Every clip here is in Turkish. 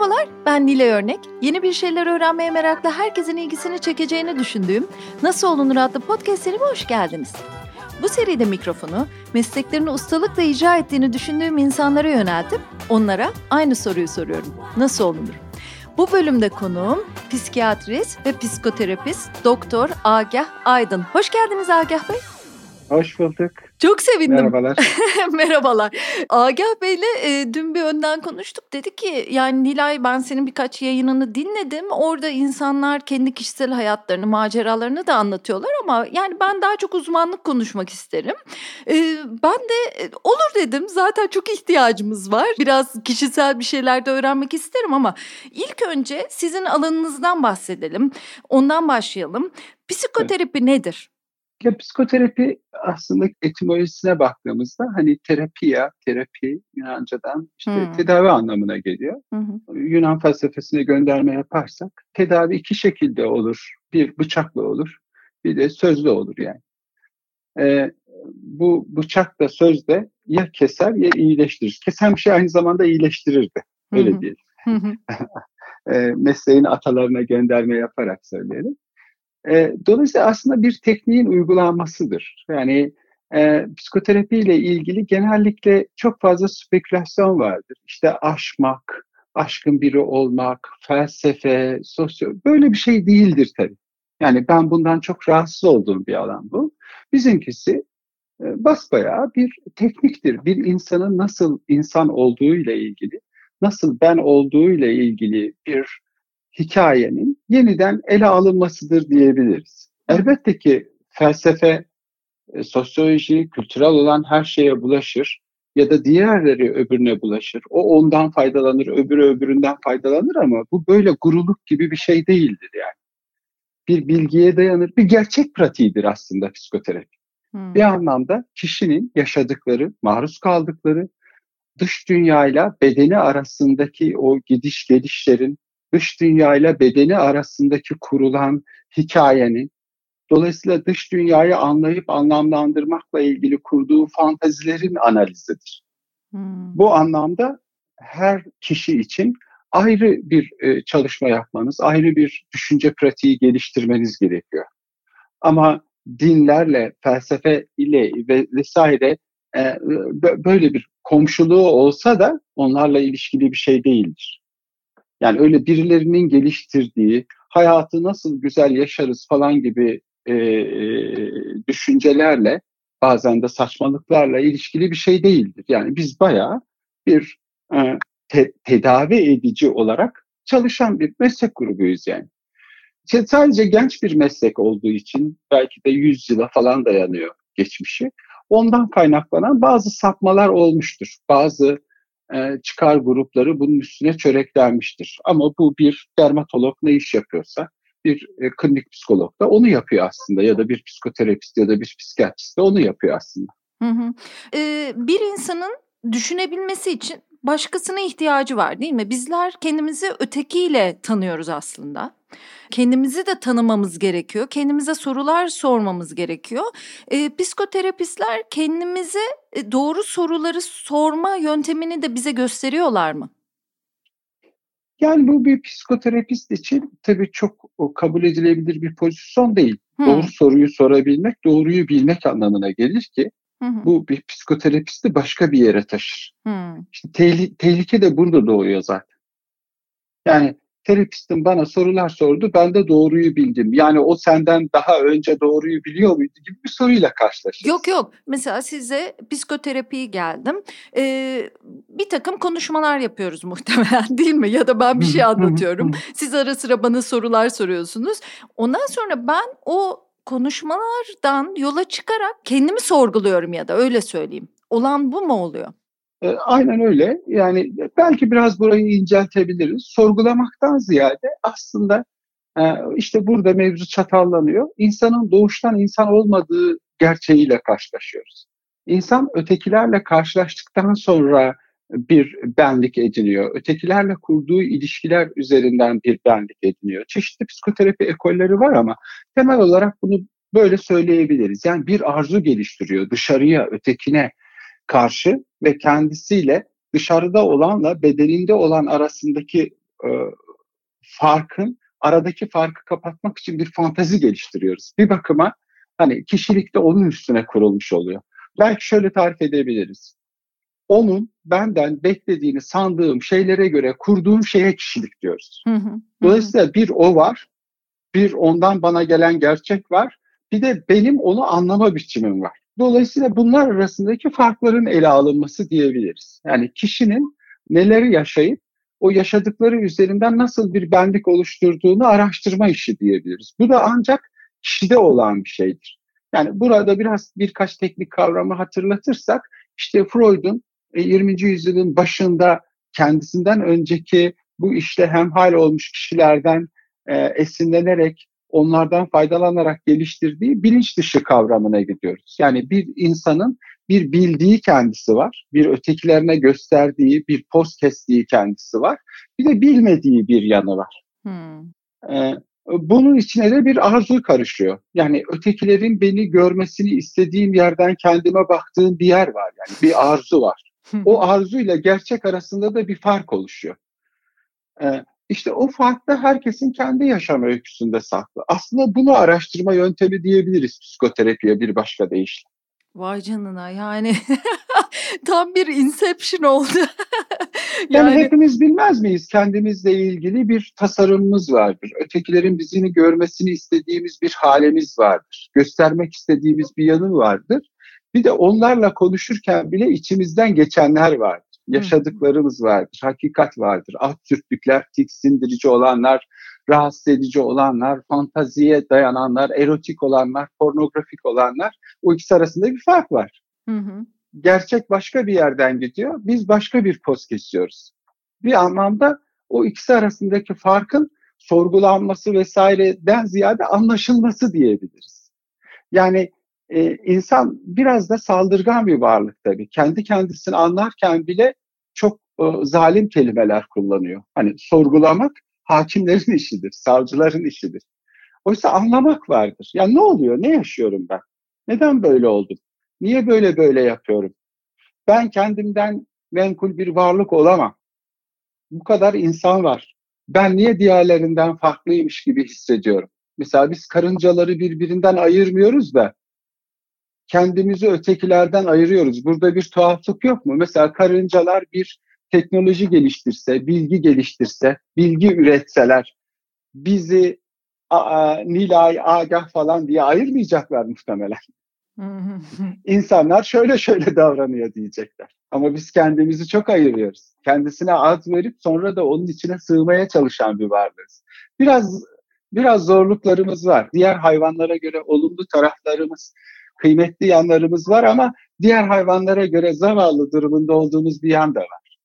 Merhabalar, ben Nile Örnek. Yeni bir şeyler öğrenmeye meraklı herkesin ilgisini çekeceğini düşündüğüm Nasıl Olunur adlı podcast serime hoş geldiniz. Bu seride mikrofonu mesleklerini ustalıkla icra ettiğini düşündüğüm insanlara yöneltip onlara aynı soruyu soruyorum. Nasıl olunur? Bu bölümde konuğum psikiyatrist ve psikoterapist Doktor Agah Aydın. Hoş geldiniz Agah Bey. Hoş bulduk. Çok sevindim. Merhabalar. Merhabalar. Agah Bey'le e, dün bir önden konuştuk. Dedi ki yani Nilay ben senin birkaç yayınını dinledim. Orada insanlar kendi kişisel hayatlarını, maceralarını da anlatıyorlar ama yani ben daha çok uzmanlık konuşmak isterim. E, ben de e, olur dedim. Zaten çok ihtiyacımız var. Biraz kişisel bir şeyler de öğrenmek isterim ama ilk önce sizin alanınızdan bahsedelim. Ondan başlayalım. Psikoterapi evet. nedir? Ya psikoterapi aslında etimolojisine baktığımızda hani terapiya, terapi Yunanca'dan işte hmm. tedavi anlamına geliyor. Hmm. Yunan felsefesine gönderme yaparsak tedavi iki şekilde olur. Bir bıçakla olur, bir de sözle olur yani. Ee, bu bıçak da söz de ya keser ya iyileştirir. Kesen bir şey aynı zamanda iyileştirirdi. Öyle hmm. diyelim. e, mesleğin atalarına gönderme yaparak söyleyelim. E, dolayısıyla aslında bir tekniğin uygulanmasıdır. Yani e, psikoterapi ile ilgili genellikle çok fazla spekülasyon vardır. İşte aşmak, aşkın biri olmak, felsefe, sosyo böyle bir şey değildir tabii. Yani ben bundan çok rahatsız olduğum bir alan bu. Bizimkisi e, basbayağı bir tekniktir. Bir insanın nasıl insan olduğu ile ilgili, nasıl ben olduğu ile ilgili bir hikayenin yeniden ele alınmasıdır diyebiliriz. Elbette ki felsefe, e, sosyoloji, kültürel olan her şeye bulaşır ya da diğerleri öbürüne bulaşır. O ondan faydalanır, öbürü öbüründen faydalanır ama bu böyle guruluk gibi bir şey değildir yani. Bir bilgiye dayanır, bir gerçek pratiğidir aslında psikoterapi. Hmm. Bir anlamda kişinin yaşadıkları, maruz kaldıkları, dış dünyayla bedeni arasındaki o gidiş gelişlerin dış dünya ile bedeni arasındaki kurulan hikayenin, dolayısıyla dış dünyayı anlayıp anlamlandırmakla ilgili kurduğu fantazilerin analizidir. Hmm. Bu anlamda her kişi için ayrı bir e, çalışma yapmanız, ayrı bir düşünce pratiği geliştirmeniz gerekiyor. Ama dinlerle, felsefe ile ve vesaire e, böyle bir komşuluğu olsa da onlarla ilişkili bir şey değildir. Yani öyle birilerinin geliştirdiği, hayatı nasıl güzel yaşarız falan gibi e, e, düşüncelerle, bazen de saçmalıklarla ilişkili bir şey değildir. Yani biz bayağı bir e, te, tedavi edici olarak çalışan bir meslek grubuyuz yani. Sadece genç bir meslek olduğu için belki de 100 yıla falan dayanıyor geçmişi. Ondan kaynaklanan bazı sapmalar olmuştur. Bazı e, çıkar grupları bunun üstüne çöreklenmiştir. Ama bu bir dermatolog ne iş yapıyorsa bir e, klinik psikolog da onu yapıyor aslında ya da bir psikoterapist ya da bir psikiyatrist de onu yapıyor aslında. Hı hı. Ee, bir insanın düşünebilmesi için başkasına ihtiyacı var değil mi? Bizler kendimizi ötekiyle tanıyoruz aslında. Kendimizi de tanımamız gerekiyor. Kendimize sorular sormamız gerekiyor. E, psikoterapistler kendimize e, doğru soruları sorma yöntemini de bize gösteriyorlar mı? Yani bu bir psikoterapist için tabii çok kabul edilebilir bir pozisyon değil. Hmm. Doğru soruyu sorabilmek, doğruyu bilmek anlamına gelir ki hı bu bir psikoterapisti başka bir yere taşır. Hı. İşte tehli- tehlike de burada doğuyor zaten. Yani terapistim bana sorular sordu. Ben de doğruyu bildim. Yani o senden daha önce doğruyu biliyor muydu gibi bir soruyla karşılaştık. Yok yok. Mesela size psikoterapiyi geldim. Ee, bir takım konuşmalar yapıyoruz muhtemelen değil mi? Ya da ben bir şey anlatıyorum. Siz ara sıra bana sorular soruyorsunuz. Ondan sonra ben o konuşmalardan yola çıkarak kendimi sorguluyorum ya da öyle söyleyeyim. Olan bu mu oluyor? E, aynen öyle. Yani belki biraz burayı inceltebiliriz. Sorgulamaktan ziyade aslında e, işte burada mevzu çatallanıyor. İnsanın doğuştan insan olmadığı gerçeğiyle karşılaşıyoruz. İnsan ötekilerle karşılaştıktan sonra bir benlik ediniyor. Ötekilerle kurduğu ilişkiler üzerinden bir benlik ediniyor. Çeşitli psikoterapi ekolleri var ama temel olarak bunu böyle söyleyebiliriz. Yani bir arzu geliştiriyor dışarıya, ötekine karşı ve kendisiyle dışarıda olanla bedeninde olan arasındaki e, farkın aradaki farkı kapatmak için bir fantezi geliştiriyoruz. Bir bakıma hani kişilik de onun üstüne kurulmuş oluyor. Belki şöyle tarif edebiliriz. Onun benden beklediğini sandığım şeylere göre kurduğum şeye kişilik diyoruz. Hı hı, Dolayısıyla bir o var, bir ondan bana gelen gerçek var, bir de benim onu anlama biçimim var. Dolayısıyla bunlar arasındaki farkların ele alınması diyebiliriz. Yani kişinin neleri yaşayıp o yaşadıkları üzerinden nasıl bir benlik oluşturduğunu araştırma işi diyebiliriz. Bu da ancak kişide olan bir şeydir. Yani burada biraz birkaç teknik kavramı hatırlatırsak işte Freud'un 20. E, yüzyılın başında kendisinden önceki bu işte hemhal olmuş kişilerden e, esinlenerek onlardan faydalanarak geliştirdiği bilinç dışı kavramına gidiyoruz. Yani bir insanın bir bildiği kendisi var, bir ötekilerine gösterdiği, bir post kestiği kendisi var, bir de bilmediği bir yanı var. Hmm. Ee, bunun içine de bir arzu karışıyor. Yani ötekilerin beni görmesini istediğim yerden kendime baktığım bir yer var. Yani bir arzu var. O arzuyla gerçek arasında da bir fark oluşuyor. Ee, işte o fark da herkesin kendi yaşam öyküsünde saklı. Aslında bunu araştırma yöntemi diyebiliriz psikoterapiye bir başka deyişle. Vay canına yani tam bir inception oldu. yani, yani hepimiz bilmez miyiz kendimizle ilgili bir tasarımımız vardır. Ötekilerin bizini görmesini istediğimiz bir halemiz vardır. Göstermek istediğimiz bir yanı vardır. Bir de onlarla konuşurken bile içimizden geçenler vardır. Yaşadıklarımız vardır, hakikat vardır. Absürtlükler, tiksindirici olanlar, rahatsız edici olanlar, fantaziye dayananlar, erotik olanlar, pornografik olanlar o ikisi arasında bir fark var. Hı hı. Gerçek başka bir yerden gidiyor, biz başka bir poz kesiyoruz. Bir anlamda o ikisi arasındaki farkın sorgulanması vesaireden ziyade anlaşılması diyebiliriz. Yani e, insan biraz da saldırgan bir varlık tabii. Kendi kendisini anlarken bile çok e, zalim kelimeler kullanıyor. Hani sorgulamak hakimlerin işidir, savcıların işidir. Oysa anlamak vardır. Ya ne oluyor, ne yaşıyorum ben? Neden böyle oldum? Niye böyle böyle yapıyorum? Ben kendimden menkul bir varlık olamam. Bu kadar insan var. Ben niye diğerlerinden farklıymış gibi hissediyorum? Mesela biz karıncaları birbirinden ayırmıyoruz da kendimizi ötekilerden ayırıyoruz. Burada bir tuhaflık yok mu? Mesela karıncalar bir teknoloji geliştirse, bilgi geliştirse, bilgi üretseler bizi a, Nilay, Agah falan diye ayırmayacaklar muhtemelen. İnsanlar şöyle şöyle davranıyor diyecekler. Ama biz kendimizi çok ayırıyoruz. Kendisine ad verip sonra da onun içine sığmaya çalışan bir varlığız. Biraz biraz zorluklarımız var. Diğer hayvanlara göre olumlu taraflarımız, kıymetli yanlarımız var ama diğer hayvanlara göre zavallı durumunda olduğumuz bir yan da var.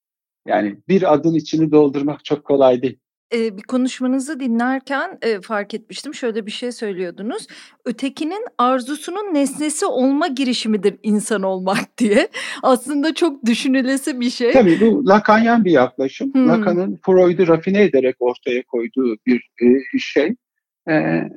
Yani bir adın içini doldurmak çok kolay değil. Eee, bir konuşmanızı dinlerken, eee, fark etmiştim. Şöyle bir şey söylüyordunuz. Ötekinin arzusunun nesnesi olma girişimidir insan olmak diye. Aslında çok düşünülesi bir şey. Tabii bu Lacanyan bir yaklaşım. Hımm. Lacan'ın Freud'u rafine ederek ortaya koyduğu bir, eee, şey. Eee,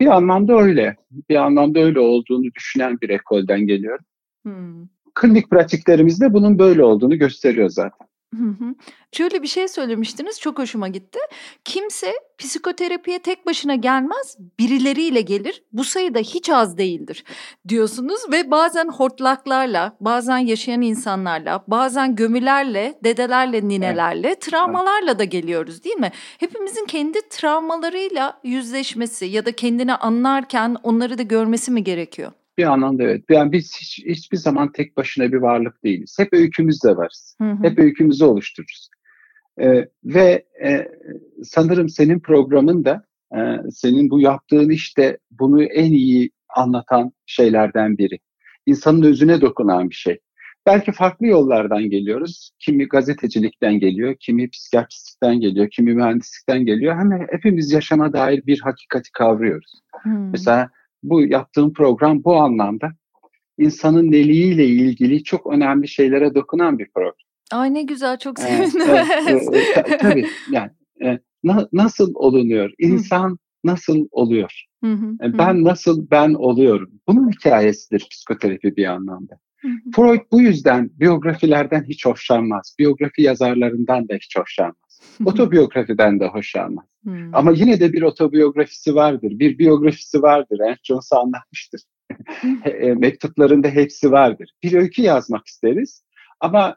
bir anlamda öyle. Bir anlamda öyle olduğunu düşünen bir ekolden geliyorum. Hımm. Klinik pratiklerimizde bunun böyle olduğunu gösteriyor zaten. Hı hı. Şöyle bir şey söylemiştiniz, çok hoşuma gitti. Kimse psikoterapiye tek başına gelmez, birileriyle gelir. Bu sayı da hiç az değildir diyorsunuz ve bazen hortlaklarla, bazen yaşayan insanlarla, bazen gömülerle, dedelerle, ninelerle, travmalarla da geliyoruz değil mi? Hepimizin kendi travmalarıyla yüzleşmesi ya da kendini anlarken onları da görmesi mi gerekiyor? Bir anlamda evet. Yani biz hiç, hiçbir zaman tek başına bir varlık değiliz. Hep öykümüzle varız. Hı hı. Hep öykümüzü oluştururuz. Ee, ve e, sanırım senin programın da e, senin bu yaptığın işte bunu en iyi anlatan şeylerden biri. İnsanın özüne dokunan bir şey. Belki farklı yollardan geliyoruz. Kimi gazetecilikten geliyor, kimi psikiyatristlikten geliyor, kimi mühendislikten geliyor. Hem hepimiz yaşama dair bir hakikati kavruyoruz. Hmm. Mesela bu yaptığım program bu anlamda insanın neliğiyle ilgili çok önemli şeylere dokunan bir program. Ay ne güzel çok sevindim. Evet, evet, e, tabii yani e, na, nasıl olunuyor? İnsan nasıl oluyor? Hı hı, e, ben hı. nasıl ben oluyorum? Bunun hikayesidir psikoterapi bir anlamda. Hı hı. Freud bu yüzden biyografilerden hiç hoşlanmaz. Biyografi yazarlarından da hiç hoşlanmaz. Otobiyografiden de hoşlanmaz. Hmm. Ama yine de bir otobiyografisi vardır, bir biyografisi vardır. Ernst Jones'a anlatmıştır. E, mektuplarında hepsi vardır. Bir öykü yazmak isteriz ama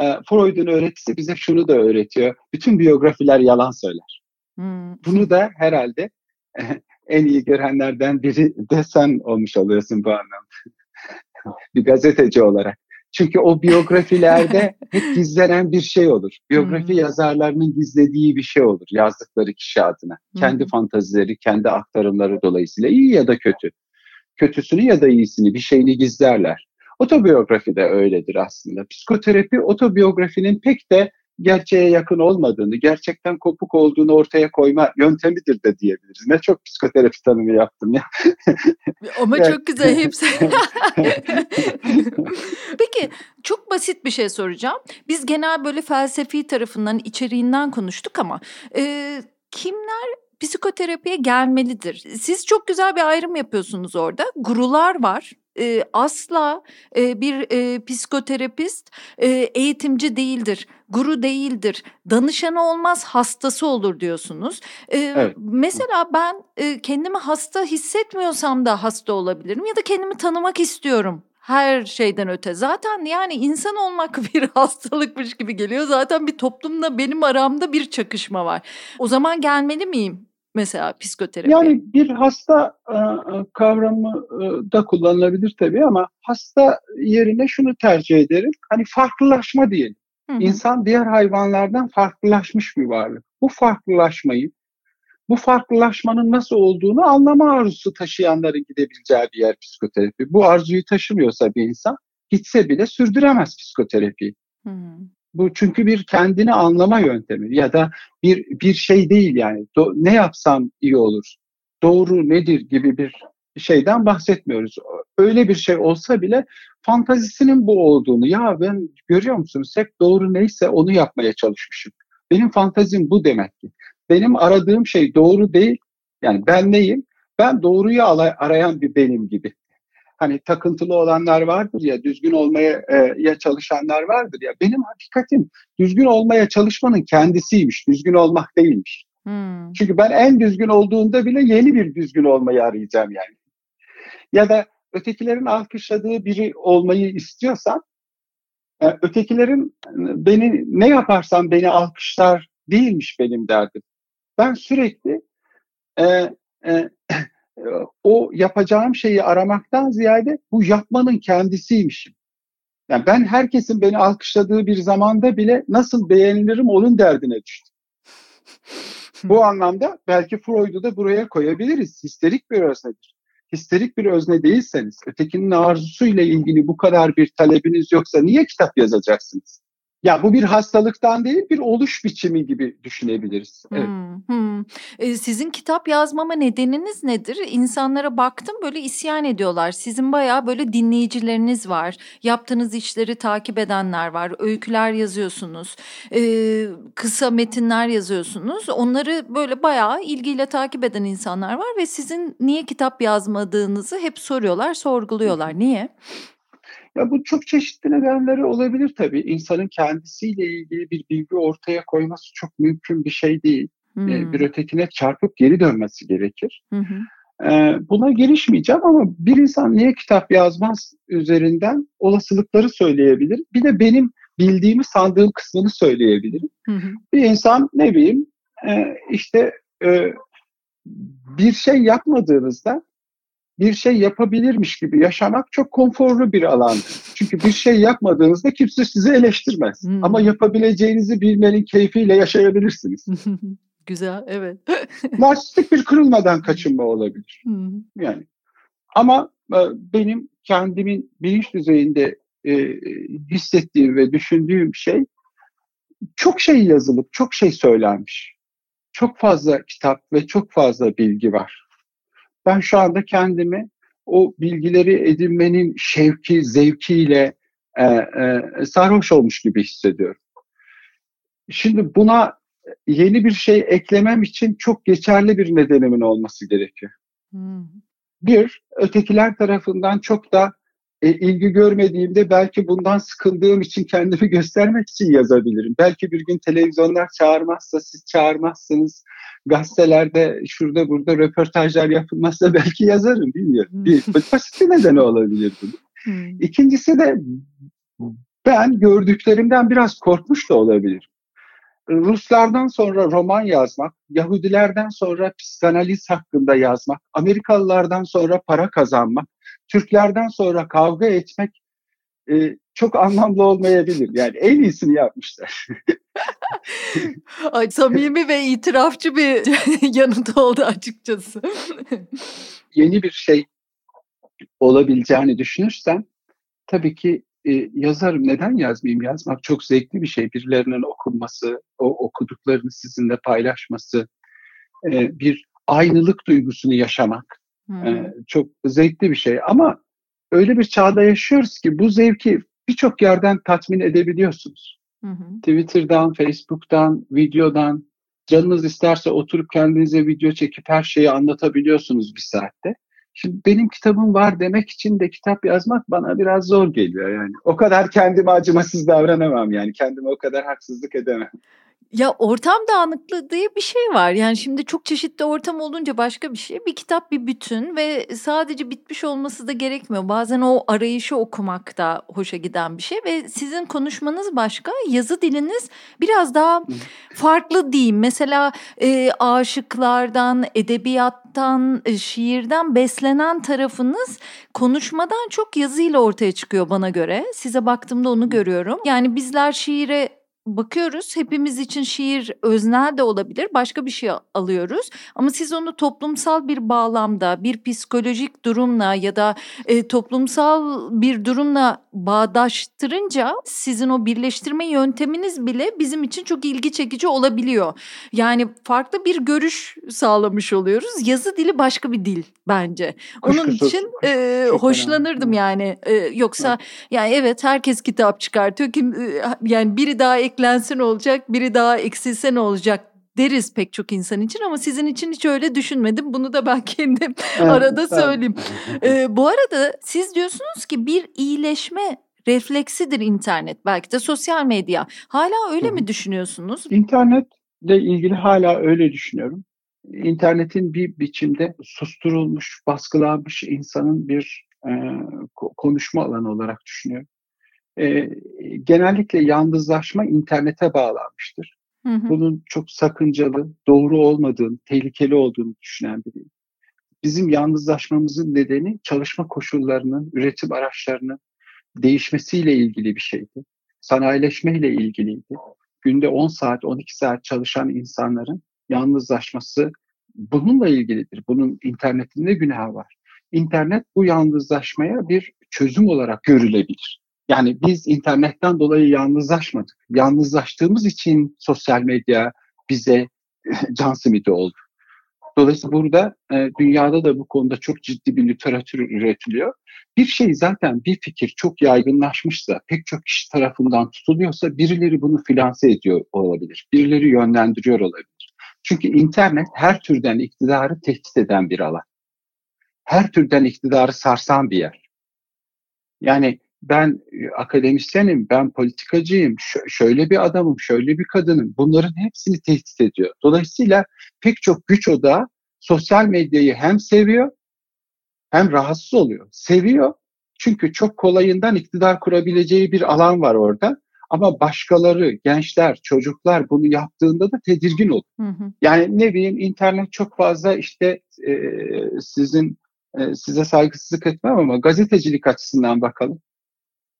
e, Freud'un öğretisi bize şunu da öğretiyor. Bütün biyografiler yalan söyler. Hmm. Bunu da herhalde en iyi görenlerden biri de sen olmuş oluyorsun bu anlamda. bir gazeteci olarak. Çünkü o biyografilerde hep gizlenen bir şey olur. Biyografi yazarlarının gizlediği bir şey olur yazdıkları kişi adına. Kendi fantazileri, kendi aktarımları dolayısıyla iyi ya da kötü. Kötüsünü ya da iyisini bir şeyini gizlerler. Otobiyografi de öyledir aslında. Psikoterapi otobiyografinin pek de gerçeğe yakın olmadığını, gerçekten kopuk olduğunu ortaya koyma yöntemidir de diyebiliriz. Ne çok psikoterapi tanımı yaptım ya. Ama yani. çok güzel hepsi. Peki çok basit bir şey soracağım. Biz genel böyle felsefi tarafından, içeriğinden konuştuk ama e, kimler psikoterapiye gelmelidir? Siz çok güzel bir ayrım yapıyorsunuz orada. Gurular var e, asla e, bir e, psikoterapist e, eğitimci değildir, guru değildir, danışanı olmaz hastası olur diyorsunuz. E, evet. Mesela ben e, kendimi hasta hissetmiyorsam da hasta olabilirim ya da kendimi tanımak istiyorum her şeyden öte. Zaten yani insan olmak bir hastalıkmış gibi geliyor. Zaten bir toplumla benim aramda bir çakışma var. O zaman gelmeli miyim mesela psikoterapi? Yani bir hasta kavramı da kullanılabilir tabii ama hasta yerine şunu tercih ederim. Hani farklılaşma diyelim. Hı hı. İnsan diğer hayvanlardan farklılaşmış bir varlık. Bu farklılaşmayı, bu farklılaşmanın nasıl olduğunu anlama arzusu taşıyanların gidebileceği bir yer psikoterapi. Bu arzuyu taşımıyorsa bir insan gitse bile sürdüremez psikoterapiyi. Hı hı. Bu çünkü bir kendini anlama yöntemi ya da bir bir şey değil yani. Do, ne yapsam iyi olur? Doğru nedir gibi bir şeyden bahsetmiyoruz. Öyle bir şey olsa bile fantazisinin bu olduğunu ya ben görüyor musunuz hep doğru neyse onu yapmaya çalışmışım. Benim fantazim bu demek ki. Benim aradığım şey doğru değil. Yani ben neyim? Ben doğruyu arayan bir benim gibi hani takıntılı olanlar vardır ya, düzgün olmaya e, ya çalışanlar vardır ya. Benim hakikatim düzgün olmaya çalışmanın kendisiymiş, düzgün olmak değilmiş. Hmm. Çünkü ben en düzgün olduğunda bile yeni bir düzgün olmayı arayacağım yani. Ya da ötekilerin alkışladığı biri olmayı istiyorsam, e, ötekilerin beni ne yaparsam beni alkışlar değilmiş benim derdim. Ben sürekli e, e, o yapacağım şeyi aramaktan ziyade bu yapmanın kendisiymişim. Yani ben herkesin beni alkışladığı bir zamanda bile nasıl beğenilirim onun derdine düştüm. bu anlamda belki Freud'u da buraya koyabiliriz. Histerik bir öznedir. Histerik bir özne değilseniz, ötekinin arzusuyla ilgili bu kadar bir talebiniz yoksa niye kitap yazacaksınız? Ya bu bir hastalıktan değil bir oluş biçimi gibi düşünebiliriz. Evet. Hmm, hmm. E, sizin kitap yazmama nedeniniz nedir? İnsanlara baktım böyle isyan ediyorlar. Sizin bayağı böyle dinleyicileriniz var. Yaptığınız işleri takip edenler var. Öyküler yazıyorsunuz. E, kısa metinler yazıyorsunuz. Onları böyle bayağı ilgiyle takip eden insanlar var ve sizin niye kitap yazmadığınızı hep soruyorlar, sorguluyorlar. Niye? Ya bu çok çeşitli nedenleri olabilir tabii. İnsanın kendisiyle ilgili bir bilgi ortaya koyması çok mümkün bir şey değil. Hmm. Ee, bir ötekine çarpıp geri dönmesi gerekir. Hmm. Ee, buna girişmeyeceğim ama bir insan niye kitap yazmaz üzerinden olasılıkları söyleyebilir. Bir de benim bildiğimi sandığım kısmını söyleyebilirim. Hı Bir insan ne bileyim e, işte e, bir şey yapmadığınızda bir şey yapabilirmiş gibi yaşamak çok konforlu bir alan. Çünkü bir şey yapmadığınızda kimse sizi eleştirmez. Hmm. Ama yapabileceğinizi bilmenin keyfiyle yaşayabilirsiniz. Güzel, evet. Narsistik bir kırılmadan kaçınma olabilir. Hmm. Yani. Ama e, benim kendimin bilinç düzeyinde e, hissettiğim ve düşündüğüm şey çok şey yazılıp çok şey söylenmiş. Çok fazla kitap ve çok fazla bilgi var ben şu anda kendimi o bilgileri edinmenin şevki, zevkiyle e, e, sarhoş olmuş gibi hissediyorum. Şimdi buna yeni bir şey eklemem için çok geçerli bir nedenimin olması gerekiyor. Hmm. Bir, ötekiler tarafından çok da e, ilgi görmediğimde belki bundan sıkıldığım için kendimi göstermek için yazabilirim. Belki bir gün televizyonlar çağırmazsa, siz çağırmazsınız, gazetelerde şurada burada röportajlar yapılmazsa belki yazarım bilmiyorum. Bir basit bir nedeni olabilir bu. İkincisi de ben gördüklerimden biraz korkmuş da olabilir. Ruslardan sonra roman yazmak, Yahudilerden sonra psikanaliz hakkında yazmak, Amerikalılardan sonra para kazanmak, Türklerden sonra kavga etmek e, çok anlamlı olmayabilir. Yani en iyisini yapmışlar. Ay, samimi ve itirafçı bir yanıt oldu açıkçası. Yeni bir şey olabileceğini düşünürsen tabii ki e, yazarım. Neden yazmayayım? Yazmak çok zevkli bir şey. Birilerinin okunması, o okuduklarını sizinle paylaşması, e, bir aynılık duygusunu yaşamak hmm. e, çok zevkli bir şey. Ama öyle bir çağda yaşıyoruz ki bu zevki birçok yerden tatmin edebiliyorsunuz. Hı Twitter'dan, Facebook'tan, videodan, canınız isterse oturup kendinize video çekip her şeyi anlatabiliyorsunuz bir saatte. Şimdi benim kitabım var demek için de kitap yazmak bana biraz zor geliyor yani. O kadar kendime acımasız davranamam yani. Kendime o kadar haksızlık edemem. Ya ortam dağınıklığı diye bir şey var. Yani şimdi çok çeşitli ortam olunca başka bir şey. Bir kitap bir bütün ve sadece bitmiş olması da gerekmiyor. Bazen o arayışı okumak da hoşa giden bir şey ve sizin konuşmanız başka, yazı diliniz biraz daha farklı diyeyim. Mesela e, aşıklardan, edebiyattan, e, şiirden beslenen tarafınız konuşmadan çok yazıyla ortaya çıkıyor bana göre. Size baktığımda onu görüyorum. Yani bizler şiire bakıyoruz. Hepimiz için şiir öznel de olabilir. Başka bir şey alıyoruz. Ama siz onu toplumsal bir bağlamda, bir psikolojik durumla ya da e, toplumsal bir durumla bağdaştırınca sizin o birleştirme yönteminiz bile bizim için çok ilgi çekici olabiliyor. Yani farklı bir görüş sağlamış oluyoruz. Yazı dili başka bir dil bence. Onun Kuşkusuz. için e, hoşlanırdım önemli. yani. E, yoksa evet. yani evet herkes kitap çıkartıyor. Kim e, yani biri daha eklense ne olacak, biri daha eksilse ne olacak deriz pek çok insan için ama sizin için hiç öyle düşünmedim. Bunu da ben kendim evet, arada söyleyeyim. ee, bu arada siz diyorsunuz ki bir iyileşme refleksidir internet belki de sosyal medya. Hala öyle Hı. mi düşünüyorsunuz? İnternetle ilgili hala öyle düşünüyorum. İnternetin bir biçimde susturulmuş, baskılanmış insanın bir e, konuşma alanı olarak düşünüyorum e, genellikle yalnızlaşma internete bağlanmıştır. Hı hı. Bunun çok sakıncalı, doğru olmadığını, tehlikeli olduğunu düşünen biriyim. Bizim yalnızlaşmamızın nedeni çalışma koşullarının, üretim araçlarının değişmesiyle ilgili bir şeydi. Sanayileşmeyle ilgiliydi. Günde 10 saat, 12 saat çalışan insanların yalnızlaşması bununla ilgilidir. Bunun internetinde günah var. İnternet bu yalnızlaşmaya bir çözüm olarak görülebilir. Yani biz internetten dolayı yalnızlaşmadık. Yalnızlaştığımız için sosyal medya bize can simidi oldu. Dolayısıyla burada e, dünyada da bu konuda çok ciddi bir literatür üretiliyor. Bir şey zaten bir fikir çok yaygınlaşmışsa, pek çok kişi tarafından tutuluyorsa birileri bunu finanse ediyor olabilir. Birileri yönlendiriyor olabilir. Çünkü internet her türden iktidarı tehdit eden bir alan. Her türden iktidarı sarsan bir yer. Yani ben e, akademisyenim, ben politikacıyım, şöyle bir adamım, şöyle bir kadınım. Bunların hepsini tehdit ediyor. Dolayısıyla pek çok güç odağı sosyal medyayı hem seviyor hem rahatsız oluyor. Seviyor çünkü çok kolayından iktidar kurabileceği bir alan var orada. Ama başkaları, gençler, çocuklar bunu yaptığında da tedirgin olur. Hı hı. Yani ne bileyim internet çok fazla işte e, sizin e, size saygısızlık etmem ama gazetecilik açısından bakalım.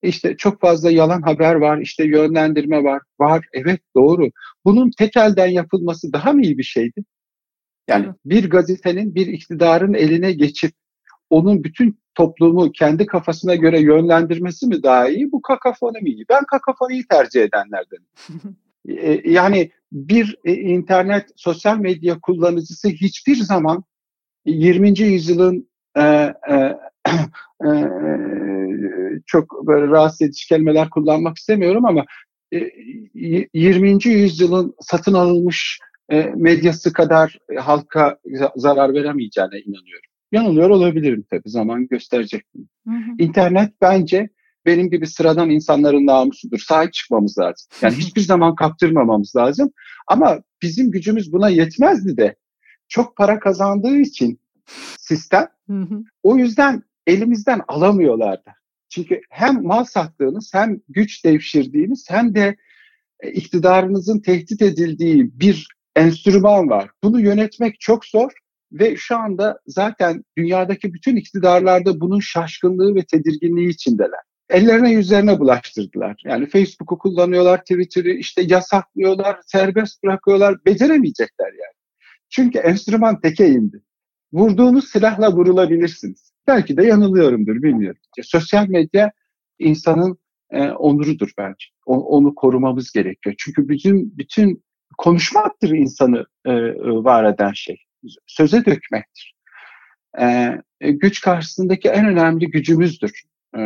İşte çok fazla yalan haber var, işte yönlendirme var. Var, evet doğru. Bunun tek elden yapılması daha mı iyi bir şeydi? Yani bir gazetenin bir iktidarın eline geçip onun bütün toplumu kendi kafasına göre yönlendirmesi mi daha iyi? Bu kakafoni mi iyi? Ben kakafoniyi tercih edenlerdenim. E, yani bir e, internet, sosyal medya kullanıcısı hiçbir zaman 20. yüzyılın e, e, e, çok böyle rahatsız edici kelimeler kullanmak istemiyorum ama 20. E, yüzyılın satın alınmış e, medyası kadar halka zarar veremeyeceğine inanıyorum. Yanılıyor olabilirim tabii. Zaman gösterecek. Hı hı. İnternet bence benim gibi sıradan insanların namusudur. Sahip çıkmamız lazım. Yani hiçbir zaman kaptırmamamız lazım. Ama bizim gücümüz buna yetmezdi de. Çok para kazandığı için sistem o yüzden elimizden alamıyorlardı. Çünkü hem mal sattığınız hem güç devşirdiğiniz hem de e, iktidarınızın tehdit edildiği bir enstrüman var. Bunu yönetmek çok zor ve şu anda zaten dünyadaki bütün iktidarlarda bunun şaşkınlığı ve tedirginliği içindeler. Ellerine yüzlerine bulaştırdılar. Yani Facebook'u kullanıyorlar, Twitter'ı işte yasaklıyorlar, serbest bırakıyorlar. Beceremeyecekler yani. Çünkü enstrüman teke indi. Vurduğunuz silahla vurulabilirsiniz. Belki de yanılıyorumdur bilmiyorum. Sosyal medya insanın e, onurudur bence. O, onu korumamız gerekiyor. Çünkü bütün bütün konuşmaktır insanı e, var eden şey. Söze dökmektir. E, güç karşısındaki en önemli gücümüzdür e,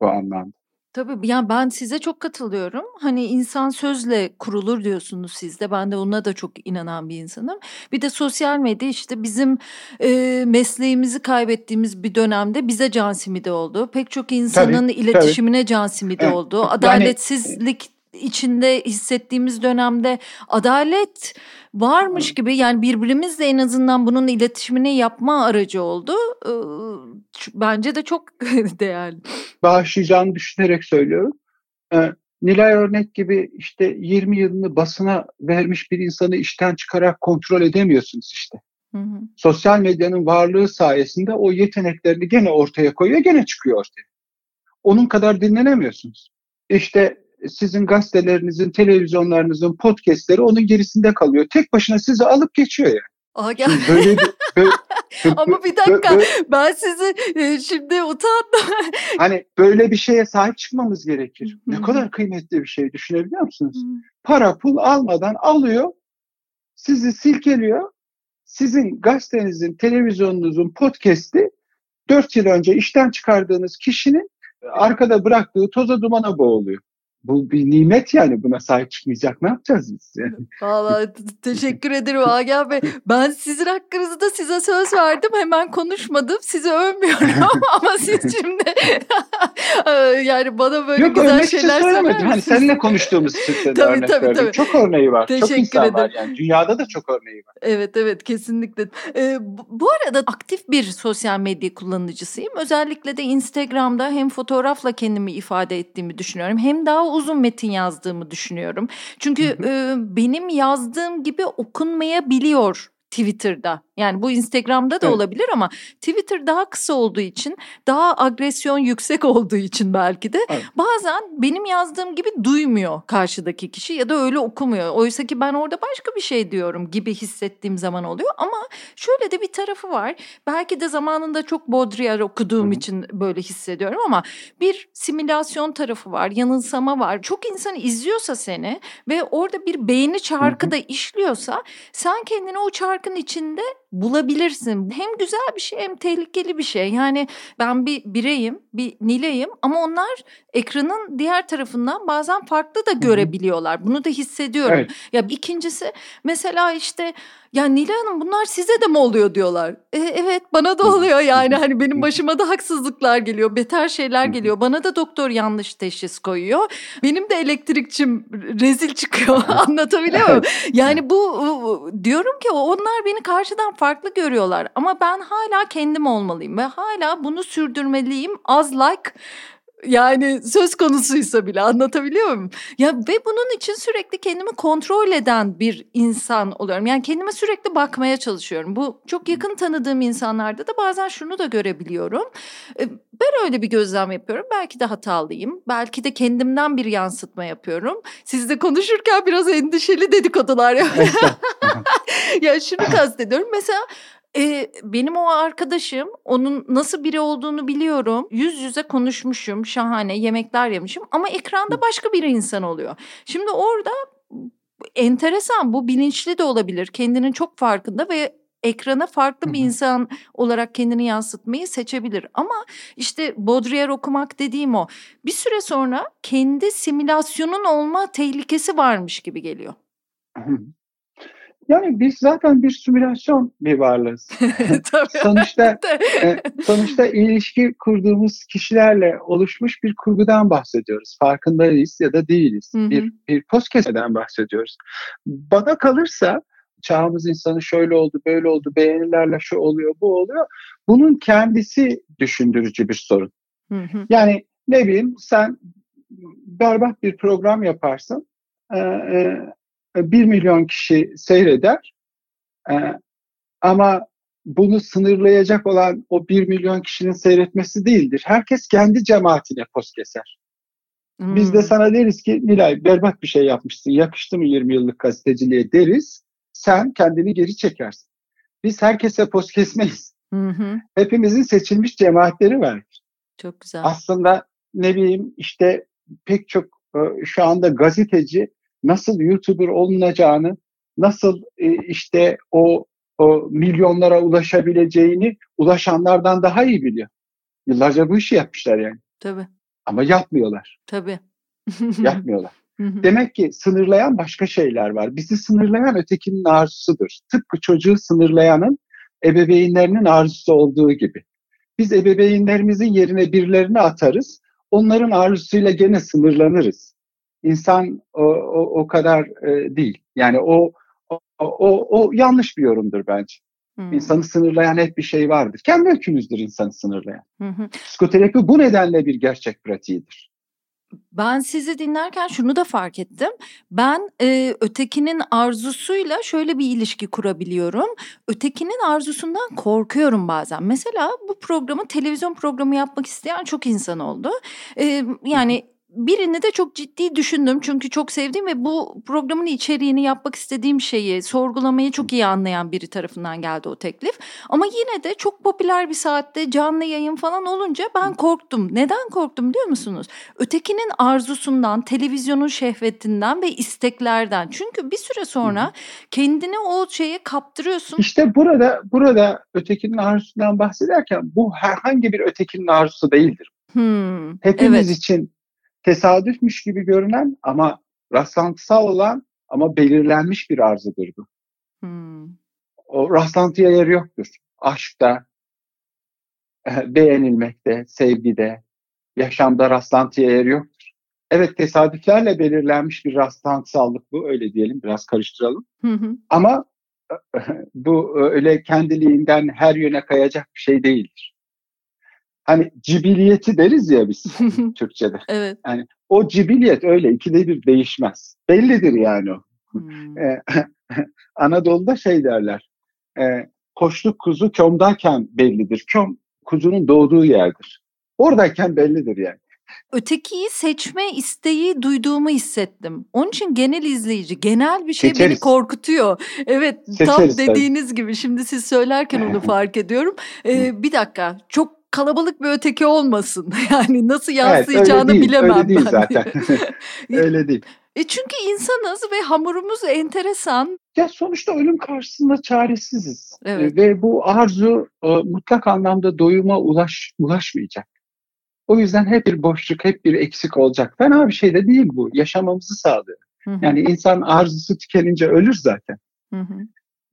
bu anlamda. Tabii yani ben size çok katılıyorum. Hani insan sözle kurulur diyorsunuz siz de. Ben de ona da çok inanan bir insanım. Bir de sosyal medya işte bizim e, mesleğimizi kaybettiğimiz bir dönemde bize can simidi oldu. Pek çok insanın tabii, iletişimine tabii. can simidi evet. oldu. Adaletsizlik içinde hissettiğimiz dönemde adalet varmış gibi yani birbirimizle en azından bunun iletişimini yapma aracı oldu. Bence de çok değerli. Bağışlayacağını düşünerek söylüyorum. Nilay örnek gibi işte 20 yılını basına vermiş bir insanı işten çıkarak kontrol edemiyorsunuz işte. Hı hı. Sosyal medyanın varlığı sayesinde o yeteneklerini gene ortaya koyuyor, gene çıkıyor ortaya. Onun kadar dinlenemiyorsunuz. İşte sizin gazetelerinizin, televizyonlarınızın podcastleri onun gerisinde kalıyor. Tek başına sizi alıp geçiyor yani. Aa, gel. Böyle, böyle, Ama bir dakika böyle, ben sizi e, şimdi utandım. hani böyle bir şeye sahip çıkmamız gerekir. Ne kadar kıymetli bir şey düşünebiliyor musunuz? Para pul almadan alıyor, sizi silkeliyor. Sizin gazetenizin, televizyonunuzun podcast'i 4 yıl önce işten çıkardığınız kişinin arkada bıraktığı toza dumana boğuluyor bu bir nimet yani buna sahip çıkmayacak ne yapacağız biz yani? Vallahi teşekkür ederim Agah Bey. Ben sizin hakkınızda size söz verdim hemen konuşmadım sizi övmüyorum ama siz şimdi yani bana böyle Yok, güzel şeyler söylemedim. Hani seninle konuştuğumuz için tabii, örnek tabii, tabii. Çok örneği var. Teşekkür çok insan ederim. var yani. Dünyada da çok örneği var. Evet evet kesinlikle. Ee, bu arada aktif bir sosyal medya kullanıcısıyım. Özellikle de Instagram'da hem fotoğrafla kendimi ifade ettiğimi düşünüyorum hem daha uzun metin yazdığımı düşünüyorum. Çünkü hı hı. E, benim yazdığım gibi okunmayabiliyor Twitter'da. Yani bu Instagram'da da evet. olabilir ama Twitter daha kısa olduğu için, daha agresyon yüksek olduğu için belki de evet. bazen benim yazdığım gibi duymuyor karşıdaki kişi ya da öyle okumuyor. Oysa ki ben orada başka bir şey diyorum gibi hissettiğim zaman oluyor ama şöyle de bir tarafı var. Belki de zamanında çok Baudrillard okuduğum Hı. için böyle hissediyorum ama bir simülasyon tarafı var, yanılsama var. Çok insan izliyorsa seni ve orada bir beğeni çarkı Hı. da işliyorsa sen kendini o çarkın içinde bulabilirsin. Hem güzel bir şey hem tehlikeli bir şey. Yani ben bir bireyim, bir Nilay'ım ama onlar ekranın diğer tarafından bazen farklı da görebiliyorlar. Bunu da hissediyorum. Evet. Ya ikincisi mesela işte ya Nilay Hanım bunlar size de mi oluyor diyorlar. E, evet bana da oluyor yani hani benim başıma da haksızlıklar geliyor, beter şeyler geliyor. Bana da doktor yanlış teşhis koyuyor. Benim de elektrikçim rezil çıkıyor. Anlatabiliyor muyum? Yani bu diyorum ki onlar beni karşıdan farklı görüyorlar ama ben hala kendim olmalıyım ve hala bunu sürdürmeliyim. Az like yani söz konusuysa bile anlatabiliyor muyum? Ya ve bunun için sürekli kendimi kontrol eden bir insan oluyorum. Yani kendime sürekli bakmaya çalışıyorum. Bu çok yakın tanıdığım insanlarda da bazen şunu da görebiliyorum. E, ben öyle bir gözlem yapıyorum. Belki de hatalıyım. Belki de kendimden bir yansıtma yapıyorum. Sizle konuşurken biraz endişeli dedikodular yapıyorum. ya şunu kastediyorum. Mesela Eee, benim o arkadaşım, onun nasıl biri olduğunu biliyorum. Yüz yüze konuşmuşum, şahane yemekler yemişim ama ekranda başka bir insan oluyor. Şimdi orada enteresan, bu bilinçli de olabilir. Kendinin çok farkında ve ekrana farklı bir insan olarak kendini yansıtmayı seçebilir. Ama işte Baudrillard okumak dediğim o. Bir süre sonra kendi simülasyonun olma tehlikesi varmış gibi geliyor. Yani biz zaten bir simülasyon bir varlığız. sonuçta e, sonuçta ilişki kurduğumuz kişilerle oluşmuş bir kurgudan bahsediyoruz. Farkındayız ya da değiliz. Hı hı. Bir bir postkeseden bahsediyoruz. Bana kalırsa çağımız insanı şöyle oldu, böyle oldu, beğenilerle şu oluyor, bu oluyor. Bunun kendisi düşündürücü bir sorun. Hı hı. Yani ne bileyim sen berbat bir program yaparsın. Ee, e, e, 1 milyon kişi seyreder. E, ama bunu sınırlayacak olan o 1 milyon kişinin seyretmesi değildir. Herkes kendi cemaatine poz keser. Hmm. Biz de hmm. sana deriz ki Nilay berbat bir şey yapmışsın, yakıştı mı 20 yıllık gazeteciliğe deriz. Sen kendini geri çekersin. Biz herkese poz kesmeyiz. Hı. Hepimizin seçilmiş cemaatleri var. Çok güzel. Aslında ne bileyim işte pek çok e, şu anda gazeteci nasıl YouTuber olunacağını, nasıl e, işte o, o milyonlara ulaşabileceğini ulaşanlardan daha iyi biliyor. Yıllarca bu işi yapmışlar yani. Tabii. Ama yapmıyorlar. Tabii. yapmıyorlar. Demek ki sınırlayan başka şeyler var. Bizi sınırlayan ötekinin arzusudur. Tıpkı çocuğu sınırlayanın ebeveynlerinin arzusu olduğu gibi. Biz ebeveynlerimizin yerine birilerini atarız. Onların arzusuyla gene sınırlanırız. İnsan o, o, o kadar e, değil. Yani o, o, o, o yanlış bir yorumdur bence. Hmm. İnsanı sınırlayan hep bir şey vardır. Kendi öykümüzdür insanı sınırlayan. Hmm. Psikoterapi bu nedenle bir gerçek pratiğidir. Ben sizi dinlerken şunu da fark ettim. Ben e, ötekinin arzusuyla şöyle bir ilişki kurabiliyorum. Ötekinin arzusundan korkuyorum bazen. Mesela bu programı televizyon programı yapmak isteyen çok insan oldu. E, yani birini de çok ciddi düşündüm çünkü çok sevdiğim ve bu programın içeriğini yapmak istediğim şeyi sorgulamayı çok iyi anlayan biri tarafından geldi o teklif. Ama yine de çok popüler bir saatte canlı yayın falan olunca ben korktum. Neden korktum biliyor musunuz? Ötekinin arzusundan, televizyonun şehvetinden ve isteklerden. Çünkü bir süre sonra kendini o şeye kaptırıyorsun. İşte burada burada ötekinin arzusundan bahsederken bu herhangi bir ötekinin arzusu değildir. Hmm, Hepimiz evet. için tesadüfmüş gibi görünen ama rastlantısal olan ama belirlenmiş bir arzudur bu. Hmm. O rastlantıya yer yoktur. Aşkta, eh, beğenilmekte, sevgide, yaşamda rastlantıya yer yoktur. Evet tesadüflerle belirlenmiş bir rastlantısallık bu öyle diyelim biraz karıştıralım. Hı hı. Ama eh, bu öyle kendiliğinden her yöne kayacak bir şey değildir hani cibiliyeti deriz ya biz Türkçe'de. Evet. Yani o cibiliyet öyle ikide bir değişmez. Bellidir yani o. Hmm. Ee, Anadolu'da şey derler. E, koçluk kuzu kömdayken bellidir. Köm kuzunun doğduğu yerdir. Oradayken bellidir yani. Ötekiyi seçme isteği duyduğumu hissettim. Onun için genel izleyici, genel bir şey Seçeriz. beni korkutuyor. Evet, Seçeriz, tam dediğiniz tabii. gibi. Şimdi siz söylerken onu fark ediyorum. Ee, bir dakika, çok kalabalık bir öteki olmasın. Yani nasıl yansıyacağını evet, öyle değil, bilemem öyle değil ben. zaten. öyle değil. E çünkü insanız ve hamurumuz enteresan. Ya sonuçta ölüm karşısında çaresiziz. Evet. Ve bu arzu e, mutlak anlamda doyuma ulaş, ulaşmayacak. O yüzden hep bir boşluk, hep bir eksik olacak. Fena bir şey de değil bu. Yaşamamızı sağlıyor. Hı hı. Yani insan arzusu tükenince ölür zaten. Hı hı.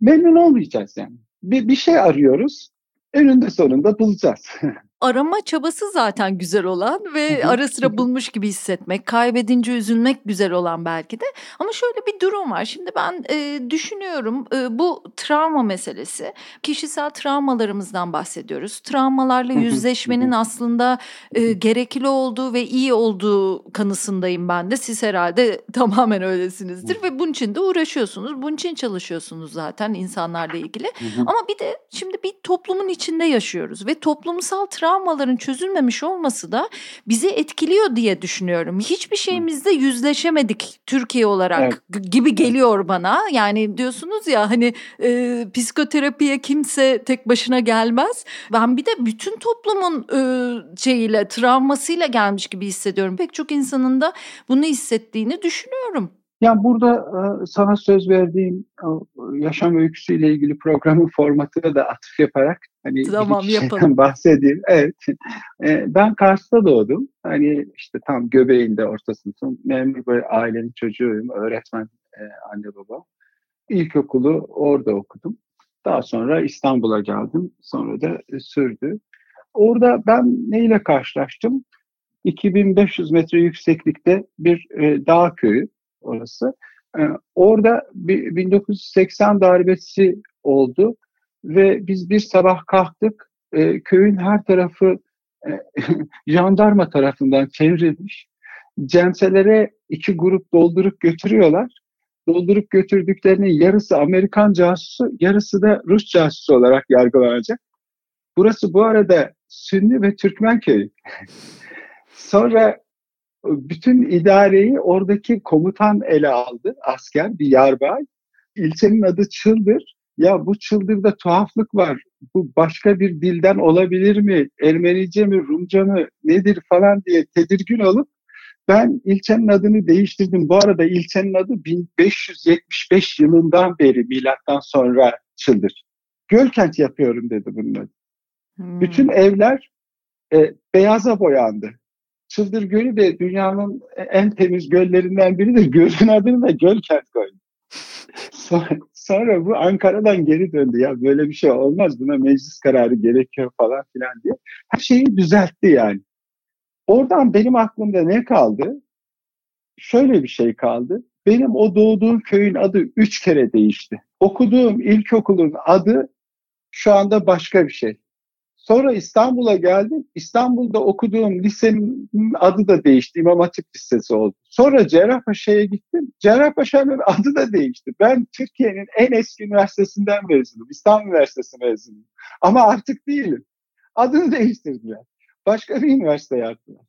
Memnun olmayacağız yani. Bir, bir şey arıyoruz eninde sonunda bulacağız. Arama çabası zaten güzel olan ve ara sıra bulmuş gibi hissetmek, kaybedince üzülmek güzel olan belki de. Ama şöyle bir durum var. Şimdi ben e, düşünüyorum e, bu travma meselesi. Kişisel travmalarımızdan bahsediyoruz. Travmalarla yüzleşmenin aslında e, gerekli olduğu ve iyi olduğu kanısındayım ben de. Siz herhalde tamamen öylesinizdir ve bunun için de uğraşıyorsunuz. Bunun için çalışıyorsunuz zaten insanlarla ilgili. Ama bir de şimdi bir toplumun içinde yaşıyoruz ve toplumsal travmaların çözülmemiş olması da bizi etkiliyor diye düşünüyorum. Hiçbir şeyimizde yüzleşemedik Türkiye olarak evet. gibi geliyor bana. Yani diyorsunuz ya hani e, psikoterapiye kimse tek başına gelmez. Ben bir de bütün toplumun e, şeyiyle travmasıyla gelmiş gibi hissediyorum. Pek çok insanın da bunu hissettiğini düşünüyorum. Yani burada e, sana söz verdiğim yaşam öyküsüyle ilgili programın formatına da atıf yaparak hani tamam, yapalım. bahsedeyim. Evet. E, ben Kars'ta doğdum. Hani işte tam göbeğinde ortasındasın. Memur bir ailenin çocuğuyum. Öğretmen e, anne baba. ilkokulu orada okudum. Daha sonra İstanbul'a geldim. Sonra da sürdü. Orada ben neyle karşılaştım? 2500 metre yükseklikte bir dağ köyü orası. E, orada bir, 1980 darbesi oldu ve biz bir sabah kalktık. E, köyün her tarafı e, jandarma tarafından çevrilmiş. Cemselere iki grup doldurup götürüyorlar. Doldurup götürdüklerinin yarısı Amerikan casusu, yarısı da Rus casusu olarak yargılanacak. Burası bu arada Sünni ve Türkmen köyü. Sonra bütün idareyi oradaki komutan ele aldı, asker, bir yarbay. İlçenin adı Çıldır. Ya bu Çıldır'da tuhaflık var. Bu başka bir dilden olabilir mi? Ermenice mi, Rumca mı, nedir falan diye tedirgin olup ben ilçenin adını değiştirdim. Bu arada ilçenin adı 1575 yılından beri milattan sonra Çıldır. Gölkent yapıyorum dedi bunun adı. Hmm. Bütün evler e, beyaza boyandı. Çıldır Gölü de dünyanın en temiz göllerinden biridir. Gölün adını da Gölkent koydu. Sonra, sonra bu Ankara'dan geri döndü. Ya böyle bir şey olmaz. Buna meclis kararı gerekiyor falan filan diye. Her şeyi düzeltti yani. Oradan benim aklımda ne kaldı? Şöyle bir şey kaldı. Benim o doğduğum köyün adı üç kere değişti. Okuduğum ilkokulun adı şu anda başka bir şey. Sonra İstanbul'a geldim. İstanbul'da okuduğum lisenin adı da değişti. İmam Hatip Lisesi oldu. Sonra Cerrahpaşa'ya gittim. Cerrahpaşa'nın adı da değişti. Ben Türkiye'nin en eski üniversitesinden mezunum. İstanbul Üniversitesi mezunuyum. Ama artık değilim. Adını değiştirdiler. Başka bir üniversite yaptılar.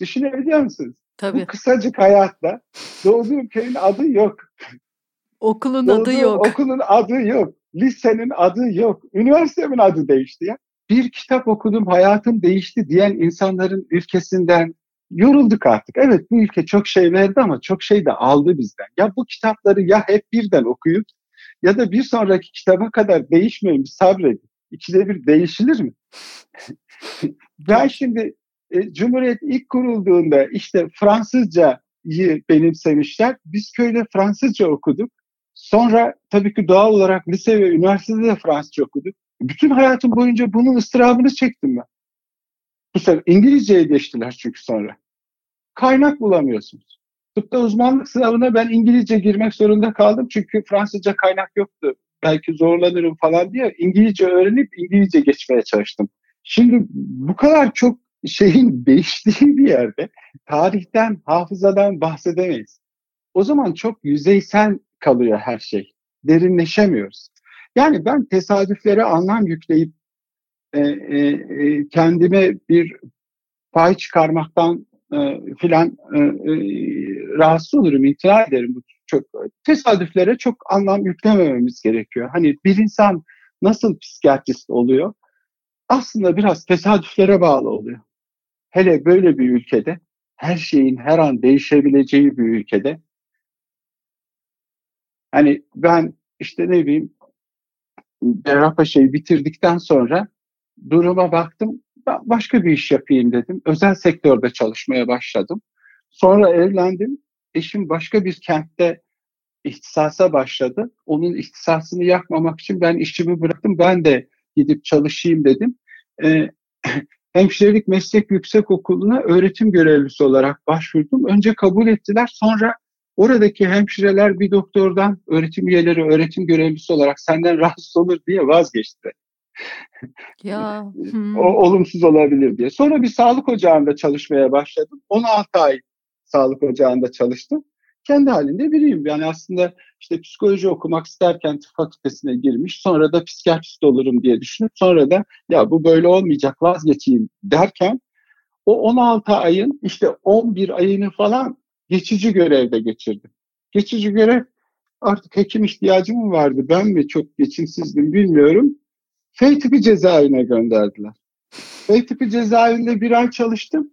Düşünebiliyor musunuz? Tabii. Bu kısacık hayatta doğduğum köyün adı yok. Okulun Doğduğum adı yok. Okulun adı yok. Lisenin adı yok. Üniversitemin adı değişti ya bir kitap okudum hayatım değişti diyen insanların ülkesinden yorulduk artık. Evet bu ülke çok şey verdi ama çok şey de aldı bizden. Ya bu kitapları ya hep birden okuyup ya da bir sonraki kitaba kadar değişmeyin sabredin. İkide bir değişilir mi? ben şimdi e, Cumhuriyet ilk kurulduğunda işte Fransızcayı benimsemişler. Biz köyde Fransızca okuduk. Sonra tabii ki doğal olarak lise ve üniversitede de Fransızca okuduk. Bütün hayatım boyunca bunun ıstırabını çektim ben. Bu sefer İngilizceye geçtiler çünkü sonra. Kaynak bulamıyorsunuz. Tıpta uzmanlık sınavına ben İngilizce girmek zorunda kaldım çünkü Fransızca kaynak yoktu. Belki zorlanırım falan diye İngilizce öğrenip İngilizce geçmeye çalıştım. Şimdi bu kadar çok şeyin değiştiği bir yerde tarihten, hafızadan bahsedemeyiz. O zaman çok yüzeysel kalıyor her şey. Derinleşemiyoruz. Yani ben tesadüflere anlam yükleyip e, e, e, kendime bir pay çıkarmaktan e, filan e, e, rahatsız olurum, imtina ederim. Bu çok tesadüflere çok anlam yüklemememiz gerekiyor. Hani bir insan nasıl psikiyatrist oluyor? Aslında biraz tesadüflere bağlı oluyor. Hele böyle bir ülkede, her şeyin her an değişebileceği bir ülkede. Hani ben işte ne bileyim Cerrahpaşa'yı bitirdikten sonra duruma baktım. Başka bir iş yapayım dedim. Özel sektörde çalışmaya başladım. Sonra evlendim. Eşim başka bir kentte ihtisasa başladı. Onun ihtisasını yakmamak için ben işimi bıraktım. Ben de gidip çalışayım dedim. Ee, hemşirelik meslek yüksek okuluna öğretim görevlisi olarak başvurdum. Önce kabul ettiler. Sonra Oradaki hemşireler bir doktordan öğretim üyeleri, öğretim görevlisi olarak senden rahatsız olur diye vazgeçti. Ya. Hmm. o olumsuz olabilir diye. Sonra bir sağlık ocağında çalışmaya başladım. 16 ay sağlık ocağında çalıştım. Kendi halinde biriyim. Yani aslında işte psikoloji okumak isterken tıp fakültesine girmiş. Sonra da psikiyatrist olurum diye düşünüp sonra da ya bu böyle olmayacak vazgeçeyim derken o 16 ayın işte 11 ayını falan geçici görevde geçirdim. Geçici görev artık hekim ihtiyacı mı vardı ben mi çok geçimsizdim bilmiyorum. F tipi cezaevine gönderdiler. F tipi cezaevinde bir ay çalıştım.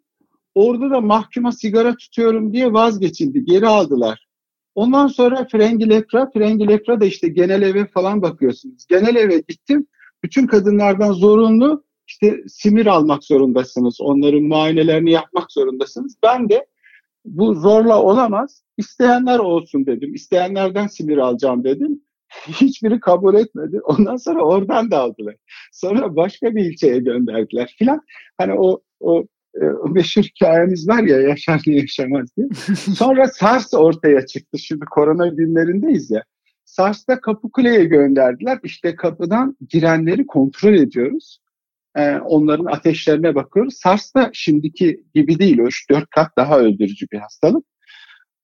Orada da mahkuma sigara tutuyorum diye vazgeçildi. Geri aldılar. Ondan sonra frengi lepra, frengi lepra da işte genel eve falan bakıyorsunuz. Genel eve gittim. Bütün kadınlardan zorunlu işte simir almak zorundasınız. Onların muayenelerini yapmak zorundasınız. Ben de bu zorla olamaz. İsteyenler olsun dedim. İsteyenlerden sinir alacağım dedim. Hiçbiri kabul etmedi. Ondan sonra oradan da aldılar. Sonra başka bir ilçeye gönderdiler filan. Hani o o e, meşhur hikayemiz var ya yaşar mı yaşamaz diye. Sonra SARS ortaya çıktı. Şimdi korona günlerindeyiz ya. SARS'ta Kapıkule'ye gönderdiler. İşte kapıdan girenleri kontrol ediyoruz. Ee, onların ateşlerine bakıyoruz. SARS da şimdiki gibi değil. O 3-4 kat daha öldürücü bir hastalık.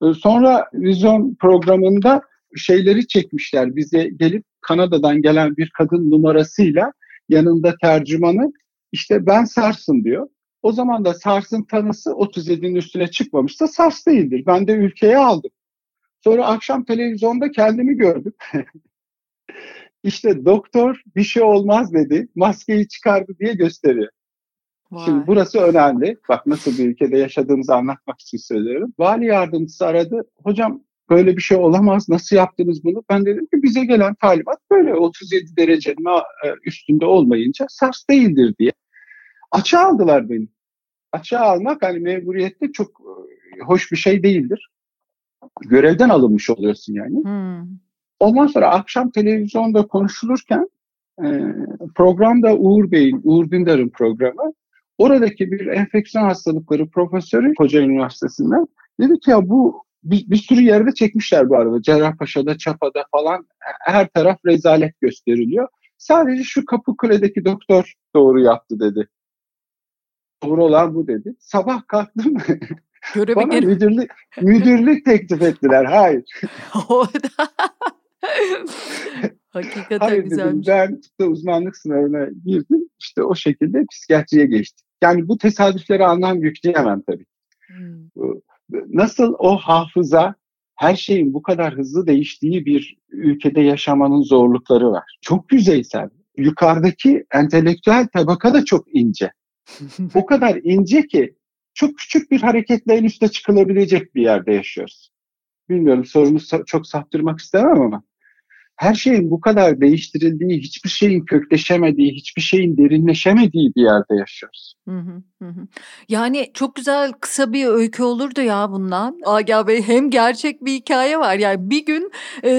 Ee, sonra vizyon programında şeyleri çekmişler. Bize gelip Kanada'dan gelen bir kadın numarasıyla yanında tercümanı işte ben SARS'ım diyor. O zaman da SARS'ın tanısı 37'nin üstüne çıkmamışsa SARS değildir. Ben de ülkeye aldım. Sonra akşam televizyonda kendimi gördüm. İşte doktor bir şey olmaz dedi. Maskeyi çıkardı diye gösteriyor. Vay. Şimdi burası önemli. Bak nasıl bir ülkede yaşadığımızı anlatmak için söylüyorum. Vali yardımcısı aradı. Hocam böyle bir şey olamaz. Nasıl yaptınız bunu? Ben dedim ki bize gelen talimat böyle 37 derecenin e, üstünde olmayınca SARS değildir diye. Açığa aldılar beni. Açığa almak hani memuriyette çok e, hoş bir şey değildir. Görevden alınmış oluyorsun yani. Hmm. Ondan sonra akşam televizyonda konuşulurken e, programda Uğur Bey'in, Uğur Dündar'ın programı oradaki bir enfeksiyon hastalıkları profesörü Koca Üniversitesi'nden dedi ki ya bu bir, bir sürü yerde çekmişler bu arada. Cerrahpaşa'da, Çapa'da falan her taraf rezalet gösteriliyor. Sadece şu Kapıkule'deki doktor doğru yaptı dedi. Doğru olan bu dedi. Sabah kalktım. Görevi Bana müdürlük, müdürlük teklif ettiler. Hayır. Hakikaten Hayır güzelmiş. Dedim, ben işte uzmanlık sınavına girdim. İşte o şekilde psikiyatriye geçtim. Yani bu tesadüflere anlam yükleyemem tabii. Hmm. Nasıl o hafıza her şeyin bu kadar hızlı değiştiği bir ülkede yaşamanın zorlukları var. Çok yüzeysel. Yukarıdaki entelektüel tabaka da çok ince. o kadar ince ki çok küçük bir hareketle en üste çıkılabilecek bir yerde yaşıyoruz. Bilmiyorum sorumu çok saptırmak istemem ama her şeyin bu kadar değiştirildiği, hiçbir şeyin kökleşemediği, hiçbir şeyin derinleşemediği bir yerde yaşıyoruz. Hı hı, hı. Yani çok güzel kısa bir öykü olurdu ya bundan. Agah Bey hem gerçek bir hikaye var. Yani bir gün e,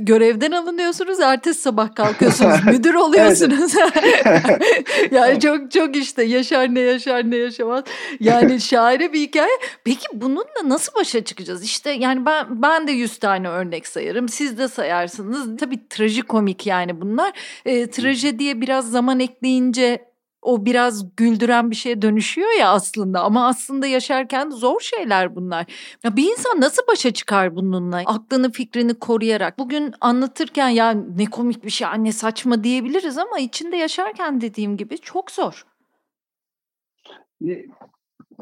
görevden alınıyorsunuz, ertesi sabah kalkıyorsunuz, müdür oluyorsunuz. yani çok çok işte yaşar ne yaşar ne yaşamaz. Yani şaire bir hikaye. Peki bununla nasıl başa çıkacağız? İşte yani ben ben de yüz tane örnek sayarım. Siz de sayarsınız tabii trajikomik yani bunlar. E, trajediye biraz zaman ekleyince o biraz güldüren bir şeye dönüşüyor ya aslında ama aslında yaşarken zor şeyler bunlar. Ya bir insan nasıl başa çıkar bununla? Aklını fikrini koruyarak. Bugün anlatırken ya ne komik bir şey anne saçma diyebiliriz ama içinde yaşarken dediğim gibi çok zor.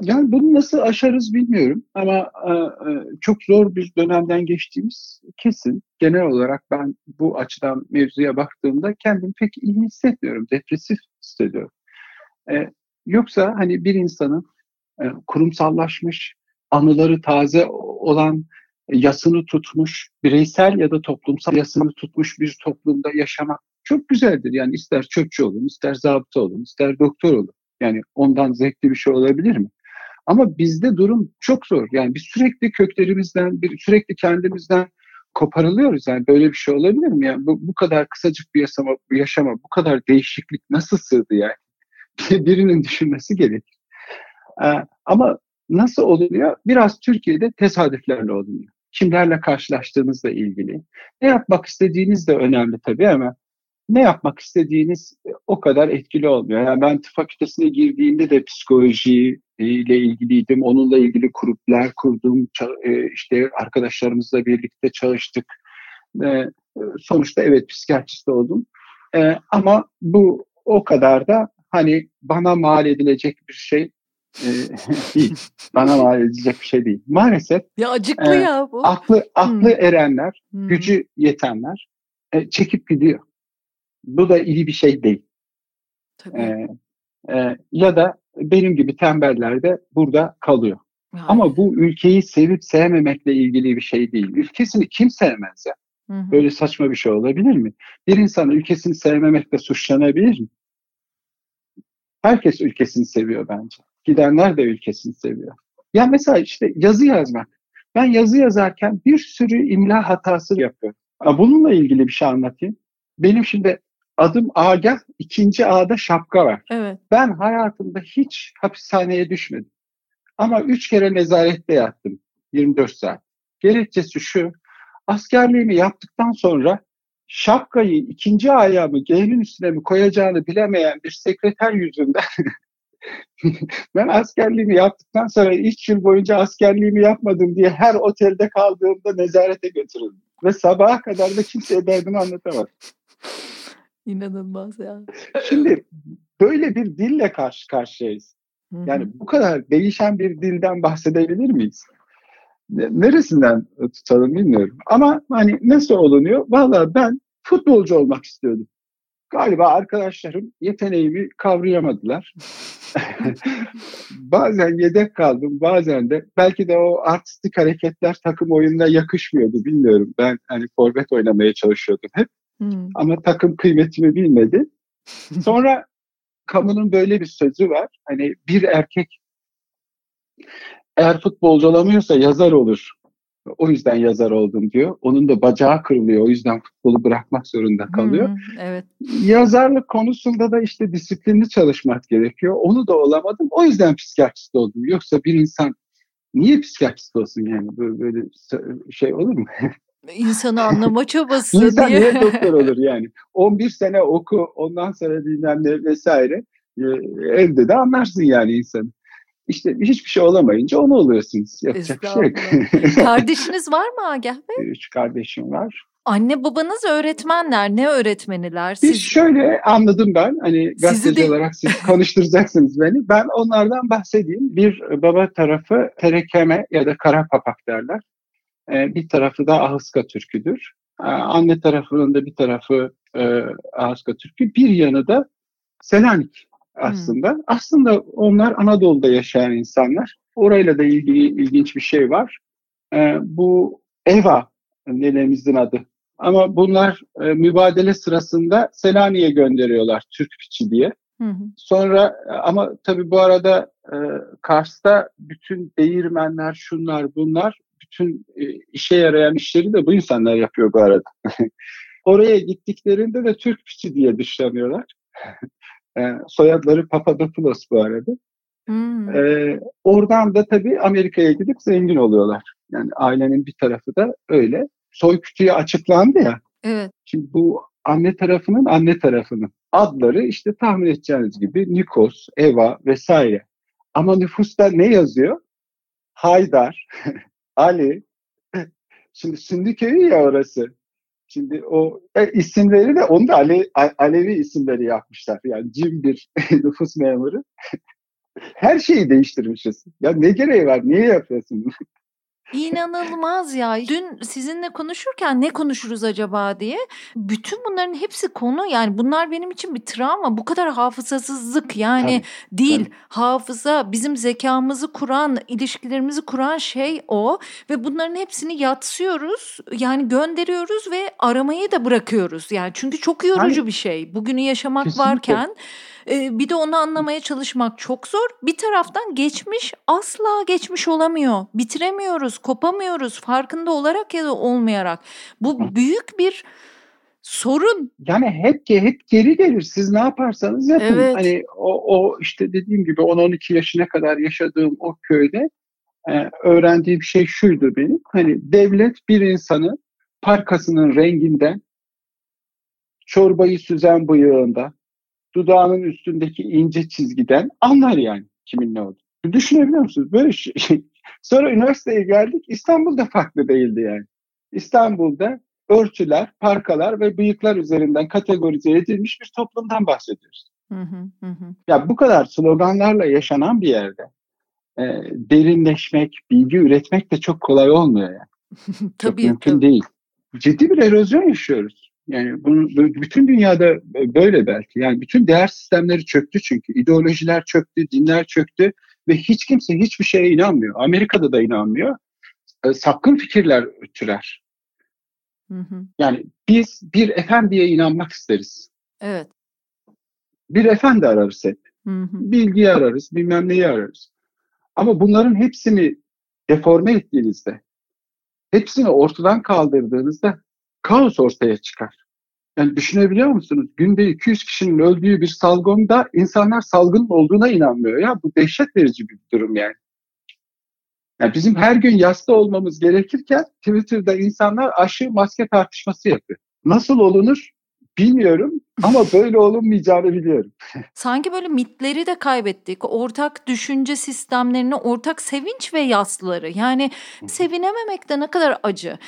Yani bunu nasıl aşarız bilmiyorum ama e, e, çok zor bir dönemden geçtiğimiz kesin. Genel olarak ben bu açıdan mevzuya baktığımda kendimi pek iyi hissetmiyorum. Depresif hissediyorum. E, yoksa hani bir insanın e, kurumsallaşmış, anıları taze olan, yasını tutmuş, bireysel ya da toplumsal yasını tutmuş bir toplumda yaşamak çok güzeldir. Yani ister çöpçü olun, ister zabıta olun, ister doktor olun. Yani ondan zevkli bir şey olabilir mi? Ama bizde durum çok zor. Yani biz sürekli köklerimizden, bir, sürekli kendimizden koparılıyoruz. Yani böyle bir şey olabilir mi? Yani bu, bu kadar kısacık bir yaşama, yaşama, bu kadar değişiklik nasıl sığdı yani? Birinin düşünmesi gerekir. Ee, ama nasıl oluyor? Biraz Türkiye'de tesadüflerle oluyor. Kimlerle karşılaştığınızla ilgili. Ne yapmak istediğiniz de önemli tabii ama ne yapmak istediğiniz o kadar etkili olmuyor. Yani ben tıp fakültesine girdiğimde de psikoloji ile ilgiliydim. Onunla ilgili gruplar kurdum. E, işte arkadaşlarımızla birlikte çalıştık. E, sonuçta evet psikiyatrist oldum. E, ama bu o kadar da hani bana mal edilecek bir şey değil. Bana mal edilecek bir şey değil. Maalesef. Ya acıklı e, ya bu. Aklı, aklı hmm. erenler, hmm. gücü yetenler e, çekip gidiyor. Bu da iyi bir şey değil. Tabii. Ee, e, ya da benim gibi tembeller de burada kalıyor. Yani. Ama bu ülkeyi sevip sevmemekle ilgili bir şey değil. Ülkesini kim sevmez ya? Hı hı. Böyle saçma bir şey olabilir mi? Bir insan ülkesini sevmemekle suçlanabilir mi? Herkes ülkesini seviyor bence. Gidenler de ülkesini seviyor. Ya mesela işte yazı yazmak. Ben yazı yazarken bir sürü imla hatası yapıyorum. Bununla ilgili bir şey anlatayım. Benim şimdi adım Agah, ikinci A'da şapka var. Evet. Ben hayatımda hiç hapishaneye düşmedim. Ama üç kere nezarette yattım 24 saat. Gerekçesi şu, askerliğimi yaptıktan sonra şapkayı ikinci ayağımı G'nin üstüne mi koyacağını bilemeyen bir sekreter yüzünden ben askerliğimi yaptıktan sonra 3 yıl boyunca askerliğimi yapmadım diye her otelde kaldığımda nezarete götürüldüm. Ve sabaha kadar da kimseye derdimi anlatamadım. İnanılmaz ya. Şimdi böyle bir dille karşı karşıyayız. Yani bu kadar değişen bir dilden bahsedebilir miyiz? Neresinden tutalım bilmiyorum. Ama hani nasıl olunuyor? Valla ben futbolcu olmak istiyordum. Galiba arkadaşlarım yeteneğimi kavrayamadılar. bazen yedek kaldım, bazen de belki de o artistik hareketler takım oyununa yakışmıyordu bilmiyorum. Ben hani forvet oynamaya çalışıyordum hep. Hmm. Ama takım kıymetimi bilmedi. Sonra kamunun böyle bir sözü var. Hani bir erkek eğer futbolcu olamıyorsa yazar olur. O yüzden yazar oldum diyor. Onun da bacağı kırılıyor. O yüzden futbolu bırakmak zorunda kalıyor. Hmm, evet. Yazarlık konusunda da işte disiplinli çalışmak gerekiyor. Onu da olamadım. O yüzden psikiyatrist oldum. Yoksa bir insan niye psikiyatrist olsun yani? Böyle, böyle şey olur mu? İnsanı anlama çabası İnsan diye. niye doktor olur yani? 11 sene oku, ondan sonra bilmem ne vesaire. Ee, evde de anlarsın yani insanı. İşte hiçbir şey olamayınca onu oluyorsunuz. Yapacak bir şey yok. Kardeşiniz var mı Agah Bey? Üç kardeşim var. Anne babanız öğretmenler. Ne öğretmeniler? Siz... Biz şöyle anladım ben. Hani gazeteci de... olarak siz konuşturacaksınız beni. Ben onlardan bahsedeyim. Bir baba tarafı terekeme ya da kara papak derler. Ee, bir tarafı da Ahıska Türküdür. Ee, anne tarafının da bir tarafı e, Ahıska Türkü. Bir yanı da Selanik aslında. Hmm. Aslında onlar Anadolu'da yaşayan insanlar. Orayla da ilgili ilginç bir şey var. Ee, bu Eva nenemizin adı. Ama bunlar e, mübadele sırasında Selanik'e gönderiyorlar Türk piçi diye. Hı Sonra ama tabii bu arada e, Kars'ta bütün değirmenler, şunlar bunlar, bütün e, işe yarayan işleri de bu insanlar yapıyor bu arada. Oraya gittiklerinde de Türk piçi diye dışlanıyorlar. E, soyadları Papadopoulos bu arada. Hmm. E, oradan da tabii Amerika'ya gidip zengin oluyorlar. Yani ailenin bir tarafı da öyle. Soy kütüğü açıklandı ya. Evet. Şimdi bu anne tarafının anne tarafının adları işte tahmin edeceğiniz gibi Nikos, Eva vesaire. Ama nüfusta ne yazıyor? Haydar, Ali. Şimdi Sündü köyü ya orası. Şimdi o e, isimleri de onu da Ale, Alevi isimleri yapmışlar. Yani cim bir nüfus memuru. Her şeyi değiştirmişiz. Ya ne gereği var? Niye yapıyorsun bunu? İnanılmaz ya. Dün sizinle konuşurken ne konuşuruz acaba diye. Bütün bunların hepsi konu yani bunlar benim için bir travma. Bu kadar hafızasızlık yani tabii, değil. Tabii. Hafıza bizim zekamızı kuran, ilişkilerimizi kuran şey o. Ve bunların hepsini yatsıyoruz. Yani gönderiyoruz ve aramayı da bırakıyoruz. Yani çünkü çok yorucu yani, bir şey. Bugünü yaşamak kesinlikle. varken bir de onu anlamaya çalışmak çok zor. Bir taraftan geçmiş asla geçmiş olamıyor. Bitiremiyoruz, kopamıyoruz farkında olarak ya da olmayarak. Bu büyük bir sorun. Yani hep hep geri gelir. Siz ne yaparsanız yapın. Evet. Hani o, o işte dediğim gibi 10-12 yaşına kadar yaşadığım o köyde e, öğrendiğim şey şuydu benim. Hani devlet bir insanı parkasının renginden, çorbayı süzen bıyığında, dudağının üstündeki ince çizgiden anlar yani kimin ne olduğunu. Düşünebiliyor musunuz? Böyle şey. Sonra üniversiteye geldik. İstanbul'da farklı değildi yani. İstanbul'da örtüler, parkalar ve bıyıklar üzerinden kategorize edilmiş bir toplumdan bahsediyoruz. Hı hı hı. Ya bu kadar sloganlarla yaşanan bir yerde e, derinleşmek, bilgi üretmek de çok kolay olmuyor yani. tabii, çok mümkün tabii. değil. Ciddi bir erozyon yaşıyoruz. Yani bunu, bütün dünyada böyle belki. Yani bütün değer sistemleri çöktü çünkü. ideolojiler çöktü, dinler çöktü ve hiç kimse hiçbir şeye inanmıyor. Amerika'da da inanmıyor. E, sapkın fikirler türer. Hı hı. Yani biz bir efendiye inanmak isteriz. Evet. Bir efendi ararız hep. Hı hı. Bilgiyi ararız, bilmem neyi ararız. Ama bunların hepsini deforme ettiğinizde, hepsini ortadan kaldırdığınızda kaos ortaya çıkar. Yani düşünebiliyor musunuz? Günde 200 kişinin öldüğü bir salgında insanlar salgının olduğuna inanmıyor. Ya bu dehşet verici bir durum yani. yani bizim her gün yasta olmamız gerekirken Twitter'da insanlar aşı maske tartışması yapıyor. Nasıl olunur? Bilmiyorum ama böyle olunmayacağını biliyorum. Sanki böyle mitleri de kaybettik. Ortak düşünce sistemlerini, ortak sevinç ve yasları. Yani sevinememek de ne kadar acı.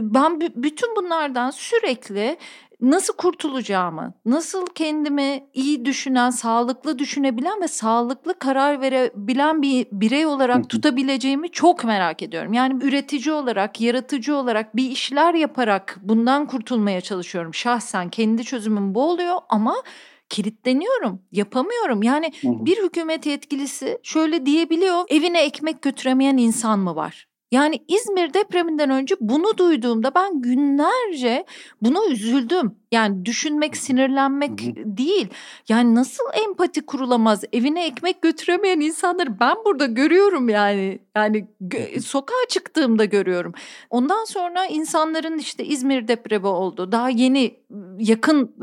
Ben bütün bunlardan sürekli nasıl kurtulacağımı, nasıl kendimi iyi düşünen, sağlıklı düşünebilen ve sağlıklı karar verebilen bir birey olarak tutabileceğimi çok merak ediyorum. Yani üretici olarak, yaratıcı olarak bir işler yaparak bundan kurtulmaya çalışıyorum. Şahsen kendi çözümüm bu oluyor ama kilitleniyorum, yapamıyorum. Yani bir hükümet yetkilisi şöyle diyebiliyor, evine ekmek götüremeyen insan mı var? Yani İzmir depreminden önce bunu duyduğumda ben günlerce buna üzüldüm. Yani düşünmek, sinirlenmek değil. Yani nasıl empati kurulamaz? Evine ekmek götüremeyen insanları ben burada görüyorum yani. Yani sokağa çıktığımda görüyorum. Ondan sonra insanların işte İzmir depremi oldu. Daha yeni yakın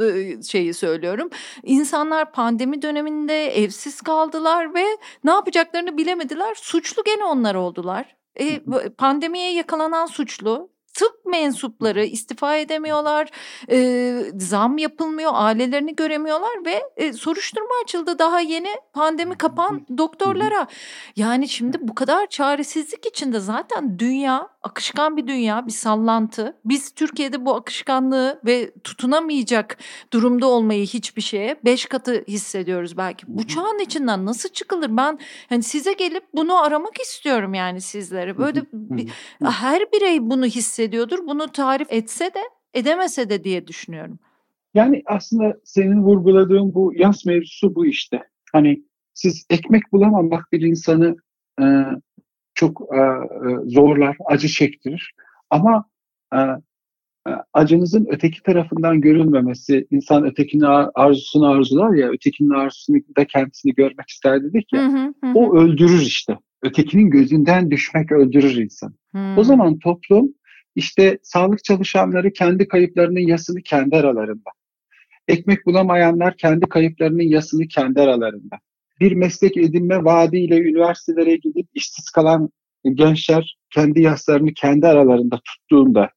şeyi söylüyorum. İnsanlar pandemi döneminde evsiz kaldılar ve ne yapacaklarını bilemediler. Suçlu gene onlar oldular. E, pandemiye yakalanan suçlu tıp mensupları istifa edemiyorlar, e, zam yapılmıyor, ailelerini göremiyorlar ve e, soruşturma açıldı daha yeni pandemi kapan doktorlara. Yani şimdi bu kadar çaresizlik içinde zaten dünya akışkan bir dünya, bir sallantı. Biz Türkiye'de bu akışkanlığı ve tutunamayacak durumda olmayı hiçbir şeye beş katı hissediyoruz belki. Bu çağın içinden nasıl çıkılır? Ben hani size gelip bunu aramak istiyorum yani sizlere. Böyle bir, her birey bunu hissediyordur. Bunu tarif etse de edemese de diye düşünüyorum. Yani aslında senin vurguladığın bu yas mevzusu bu işte. Hani siz ekmek bulamamak bir insanı e, çok e, e, zorlar, acı çektirir. Ama e, e, acınızın öteki tarafından görülmemesi, insan ötekinin arzusunu arzular ya, ötekinin arzusunu da kendisini görmek ister dedik ya, hı hı hı. o öldürür işte. Ötekinin gözünden düşmek öldürür insan. Hı. O zaman toplum işte sağlık çalışanları kendi kayıplarının yasını kendi aralarında. Ekmek bulamayanlar kendi kayıplarının yasını kendi aralarında bir meslek edinme vaadiyle üniversitelere gidip işsiz kalan gençler kendi yaslarını kendi aralarında tuttuğunda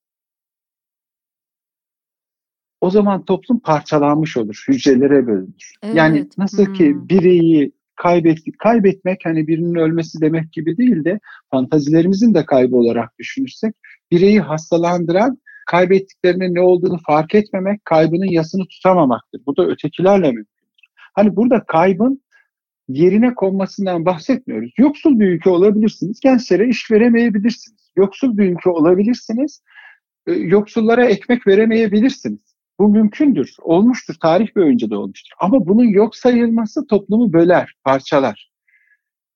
o zaman toplum parçalanmış olur, hücrelere bölünür. Evet. Yani nasıl hmm. ki bireyi kaybettik, kaybetmek hani birinin ölmesi demek gibi değil de fantazilerimizin de kaybı olarak düşünürsek bireyi hastalandıran kaybettiklerinin ne olduğunu fark etmemek, kaybının yasını tutamamaktır. Bu da ötekilerle mümkün. Hani burada kaybın yerine konmasından bahsetmiyoruz. Yoksul bir ülke olabilirsiniz, gençlere iş veremeyebilirsiniz. Yoksul bir ülke olabilirsiniz, e, yoksullara ekmek veremeyebilirsiniz. Bu mümkündür, olmuştur, tarih boyunca da olmuştur. Ama bunun yok sayılması toplumu böler, parçalar.